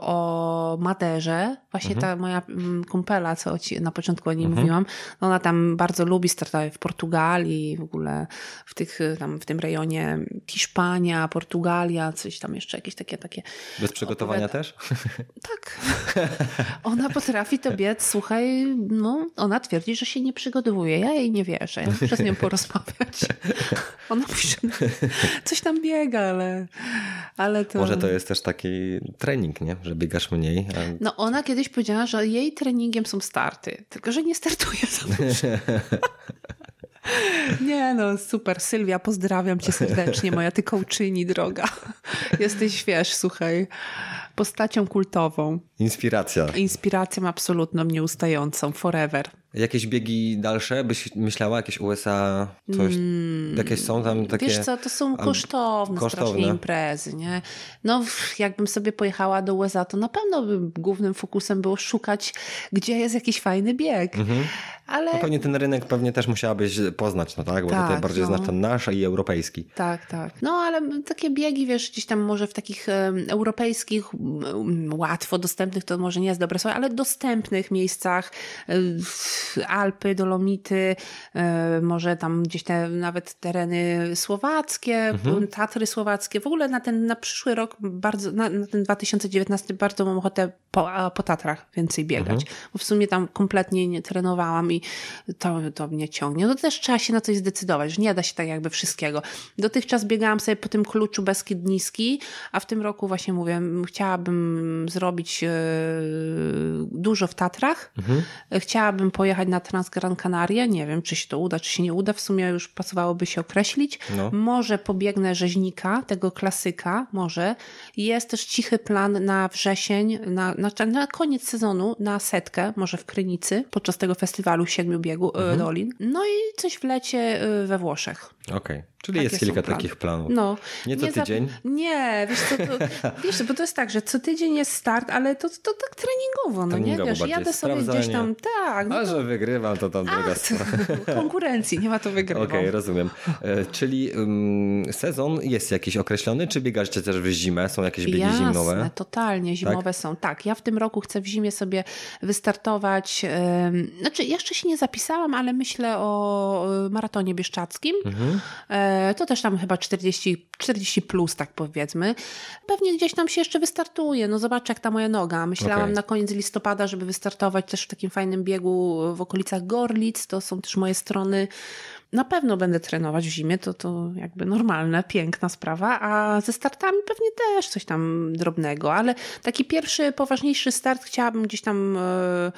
o Maderze. Właśnie mhm. ta moja mm, kumpela, co ci na początku o niej mhm. mówiłam, no ona tam bardzo lubi startować w Portugalii, w ogóle w, tych, tam, w tym rejonie Hiszpania, Portugalia, coś tam jeszcze, jakieś takie... takie Bez przygotowania też? (laughs) Tak. Ona potrafi to biec, słuchaj, no ona twierdzi, że się nie przygotowuje. Ja jej nie wierzę. Ja muszę z nią porozmawiać. (laughs) Ona że coś tam biega, ale, ale to... Może to jest też taki trening, nie? Że biegasz mniej. A... No ona kiedyś powiedziała, że jej treningiem są starty, tylko że nie startuje za dużo. (laughs) Nie no, super. Sylwia, pozdrawiam cię serdecznie, moja ty kołczyni droga. Jesteś, wiesz, słuchaj, postacią kultową. Inspiracja. Inspiracją absolutną, nieustającą, forever. Jakieś biegi dalsze byś myślała? Jakieś USA? Coś, mm, jakieś są tam takie... Wiesz co, to są kosztowne, kosztowne. strasznie imprezy, nie? No jakbym sobie pojechała do USA, to na pewno by głównym fokusem było szukać, gdzie jest jakiś fajny bieg. Mhm. Ale... No pewnie ten rynek pewnie też musiałabyś poznać, no tak? Bo tak, tutaj bardziej no. znasz ten nasz i europejski. Tak, tak. No ale takie biegi, wiesz, gdzieś tam może w takich um, europejskich, um, łatwo dostępnych, to może nie jest dobre słowo, ale dostępnych miejscach, um, Alpy, Dolomity, e, może tam gdzieś te nawet tereny słowackie, mhm. Tatry słowackie. W ogóle na ten na przyszły rok bardzo, na, na ten 2019 bardzo mam ochotę po, po Tatrach więcej biegać, mhm. bo w sumie tam kompletnie nie trenowałam i to, to mnie ciągnie. No to też trzeba się na coś zdecydować, że nie da się tak jakby wszystkiego. Dotychczas biegałam sobie po tym kluczu Beskid Niski, a w tym roku właśnie mówię, chciałabym zrobić e, dużo w Tatrach. Mhm. Chciałabym pojechać na Transgran Canaria. Nie wiem, czy się to uda, czy się nie uda. W sumie już pasowałoby się określić. No. Może pobiegnę rzeźnika, tego klasyka, może. Jest też cichy plan na wrzesień, na, na, na koniec sezonu, na setkę, może w Krynicy, podczas tego festiwalu Siedmiu Biegu, e, mhm. Dolin. No i coś w lecie e, we Włoszech. Okej. Okay. Czyli Takie jest kilka takich planów. No, nie co nie tydzień? Za... Nie, wiesz, co, to, (laughs) wiesz, bo to jest tak, że co tydzień jest start, ale to, to tak treningowo, no treningowo nie? Wiesz, jadę sobie gdzieś tam, tak. No A, to... że wygrywam, to tam druga sprawa. (laughs) Konkurencji, nie ma to wygrywać. Okej, okay, rozumiem. E, czyli um, sezon jest jakiś określony, czy biegacie też w zimę? Są jakieś biegi Jasne, zimowe? totalnie zimowe tak? są. Tak, ja w tym roku chcę w zimie sobie wystartować. Um, znaczy, jeszcze się nie zapisałam, ale myślę o e, maratonie bieszczackim. Mhm. E, to też tam chyba 40, 40 plus, tak powiedzmy. Pewnie gdzieś tam się jeszcze wystartuje. No zobacz, jak ta moja noga. Myślałam okay. na koniec listopada, żeby wystartować też w takim fajnym biegu w okolicach Gorlic. To są też moje strony. Na pewno będę trenować w zimie, to, to jakby normalne, piękna sprawa, a ze startami pewnie też coś tam drobnego, ale taki pierwszy, poważniejszy start chciałabym gdzieś tam e,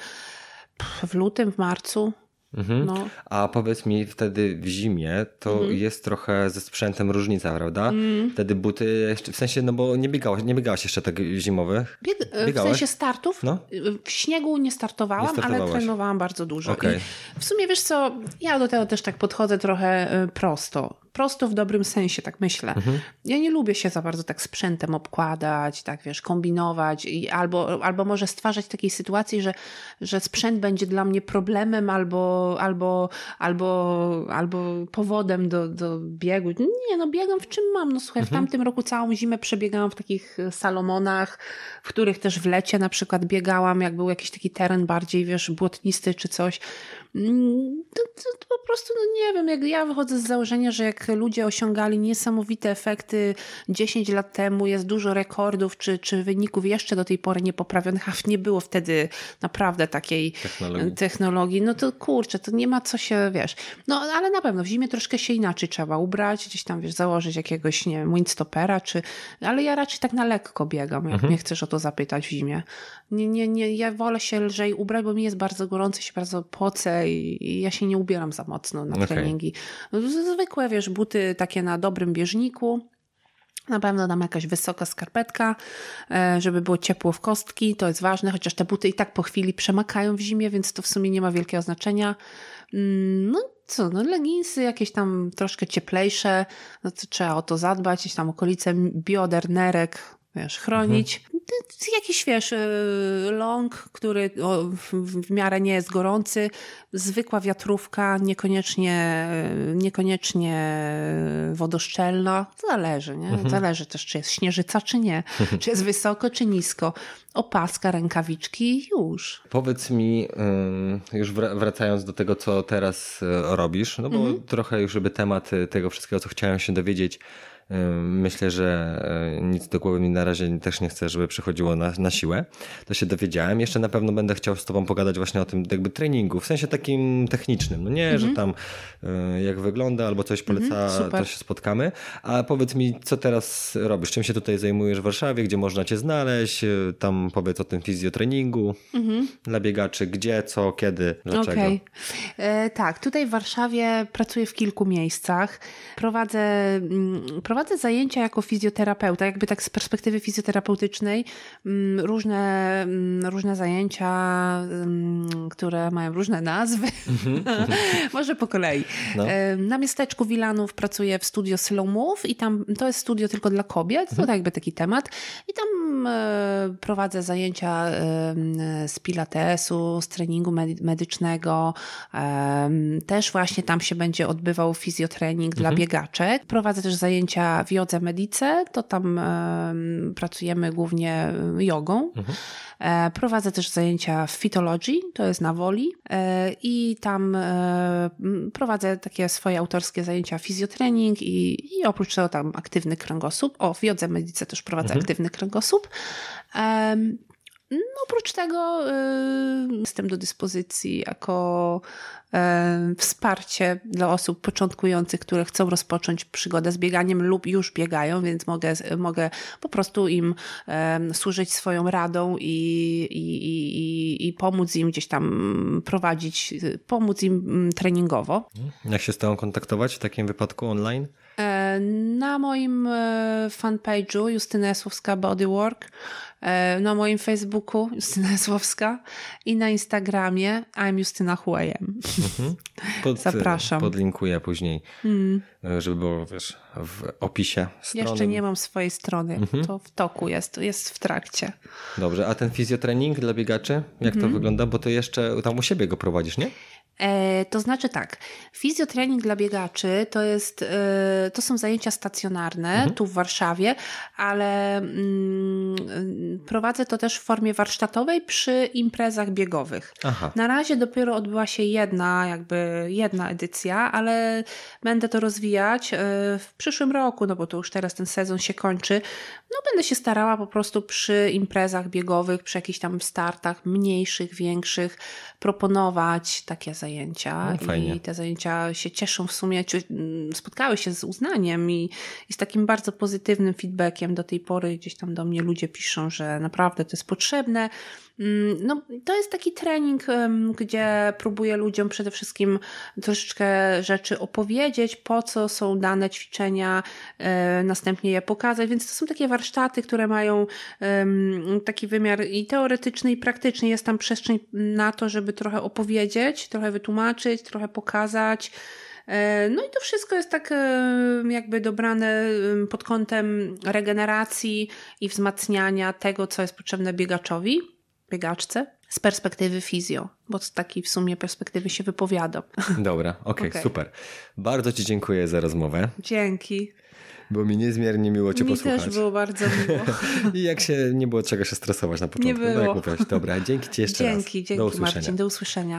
w lutym, w marcu. Mhm. No. A powiedz mi, wtedy w zimie to mhm. jest trochę ze sprzętem różnica, prawda? Mhm. Wtedy buty, w sensie, no bo nie biegałaś, nie biegałaś jeszcze tak zimowych? Bieg, w sensie startów? No? W śniegu nie startowałam, nie ale trenowałam bardzo dużo. Okay. W sumie wiesz co, ja do tego też tak podchodzę trochę y, prosto prosto w dobrym sensie, tak myślę. Mhm. Ja nie lubię się za bardzo tak sprzętem obkładać, tak wiesz, kombinować i albo, albo może stwarzać takiej sytuacji, że, że sprzęt będzie dla mnie problemem albo, albo, albo, albo powodem do, do biegu. Nie, no biegam w czym mam. No słuchaj, mhm. w tamtym roku całą zimę przebiegałam w takich e, Salomonach, w których też w lecie na przykład biegałam, jak był jakiś taki teren bardziej, wiesz, błotnisty czy coś to, to, to po prostu, no nie wiem, jak ja wychodzę z założenia, że jak ludzie osiągali niesamowite efekty 10 lat temu, jest dużo rekordów czy, czy wyników jeszcze do tej pory niepoprawionych, a nie było wtedy naprawdę takiej technologii. technologii, no to kurczę, to nie ma co się, wiesz, no ale na pewno w zimie troszkę się inaczej trzeba ubrać, gdzieś tam, wiesz, założyć jakiegoś, nie wiem, windstopera, czy, ale ja raczej tak na lekko biegam, jak mhm. mnie chcesz o to zapytać w zimie. Nie, nie, nie, ja wolę się lżej ubrać, bo mi jest bardzo gorąco, się bardzo pocę i, i ja się nie ubieram za mocno na okay. treningi. Zwykłe, wiesz, buty takie na dobrym bieżniku, na pewno dam jakaś wysoka skarpetka, e, żeby było ciepło w kostki, to jest ważne, chociaż te buty i tak po chwili przemakają w zimie, więc to w sumie nie ma wielkiego znaczenia. Mm, no co, no leginsy jakieś tam troszkę cieplejsze, no to trzeba o to zadbać, jakieś tam okolice bioder, nerek, wiesz, chronić. Mhm. Jakiś, wiesz, y, long, który w miarę nie jest gorący, zwykła wiatrówka, niekoniecznie, niekoniecznie wodoszczelna. Zależy, nie? Mhm. Zależy też, czy jest śnieżyca, czy nie. czy jest wysoko, czy nisko. Opaska, rękawiczki, już. Powiedz mi, już wracając do tego, co teraz y, robisz, no bo mhm. trochę już żeby temat tego wszystkiego, co chciałem się dowiedzieć, Myślę, że e, nic do głowy mi na razie też nie chcę, żeby przychodziło na, na siłę. To się dowiedziałem. Jeszcze na pewno będę chciał z Tobą pogadać właśnie o tym jakby treningu, w sensie takim technicznym. No nie, mhm. że tam e, jak wygląda albo coś poleca, mhm, to się spotkamy. A powiedz mi, co teraz robisz? Czym się tutaj zajmujesz w Warszawie? Gdzie można Cię znaleźć? E, tam powiedz o tym fizjotreningu mhm. dla biegaczy. Gdzie, co, kiedy, dlaczego? Okay. E, tak, tutaj w Warszawie pracuję w kilku miejscach. Prowadzę, prowadzę mm, prowadzę zajęcia jako fizjoterapeuta, jakby tak z perspektywy fizjoterapeutycznej, mm, różne, mm, różne zajęcia, mm, które mają różne nazwy. (laughs) Może po kolei. No. Na miasteczku Wilanów pracuję w studio Slow Move i tam to jest studio tylko dla kobiet, to mhm. jakby taki temat. I tam e, prowadzę zajęcia z pilatesu, z treningu medycznego. Też właśnie tam się będzie odbywał fizjotrening dla mhm. biegaczek. Prowadzę też zajęcia w Jodze Medice, to tam pracujemy głównie jogą. Mhm. E, prowadzę też zajęcia w Fitology, to jest na Woli e, i tam e, prowadzę takie swoje autorskie zajęcia fizjotrening i, i oprócz tego tam aktywny kręgosłup. O, w Jodze Medice też prowadzę mhm. aktywny kręgosłup. No, oprócz tego y, jestem do dyspozycji jako y, wsparcie dla osób początkujących, które chcą rozpocząć przygodę z bieganiem lub już biegają, więc mogę, mogę po prostu im służyć swoją radą i, i, i, i pomóc im gdzieś tam prowadzić, pomóc im mm, treningowo. Jak się z Tobą kontaktować w takim wypadku online? E, na moim e, fanpage'u Justyna Jasłowska Bodywork, na moim Facebooku Justyna Jasłowska i na Instagramie I'm Justyna Huejem. Mhm. (laughs) Pod, Zapraszam. Podlinkuję później, mm. żeby było wiesz, w opisie strony. Jeszcze nie mam swojej strony, mhm. to w toku jest, jest w trakcie. Dobrze, a ten fizjotrening dla biegaczy, jak mhm. to wygląda? Bo to jeszcze tam u siebie go prowadzisz, nie? E, to znaczy tak, fizjotrening dla biegaczy to, jest, e, to są zajęcia stacjonarne mhm. tu w Warszawie, ale mm, prowadzę to też w formie warsztatowej przy imprezach biegowych. Aha. Na razie dopiero odbyła się jedna, jakby jedna edycja, ale będę to rozwijać e, w przyszłym roku, no bo to już teraz ten sezon się kończy. No będę się starała po prostu przy imprezach biegowych, przy jakichś tam startach mniejszych, większych proponować takie zajęcia zajęcia no, i te zajęcia się cieszą w sumie, mm, spotkały się z uznaniem i, i z takim bardzo pozytywnym feedbackiem do tej pory gdzieś tam do mnie ludzie piszą, że naprawdę to jest potrzebne. Mm, no, to jest taki trening, gdzie próbuję ludziom przede wszystkim troszeczkę rzeczy opowiedzieć, po co są dane ćwiczenia, e, następnie je pokazać, więc to są takie warsztaty, które mają taki wymiar i teoretyczny, i praktyczny. Jest tam przestrzeń na to, żeby trochę opowiedzieć, trochę wytłumaczyć, trochę pokazać. E, no i to wszystko jest tak jakby dobrane pod kątem regeneracji i wzmacniania tego, co jest potrzebne biegaczowi biegaczce z perspektywy fizjo, bo z takiej w sumie perspektywy się wypowiadam. (laughs) Dobra, okej, okay, okay. super. Bardzo Ci dziękuję za rozmowę. Dzięki. Było mi niezmiernie miło Cię mi posłuchać. Mi też było bardzo miło. (laughs) I jak się nie było czego się stresować na początku. Nie było. Tak Dobra, dzięki Ci jeszcze dzięki, raz. Dzięki, do Marcin, do usłyszenia.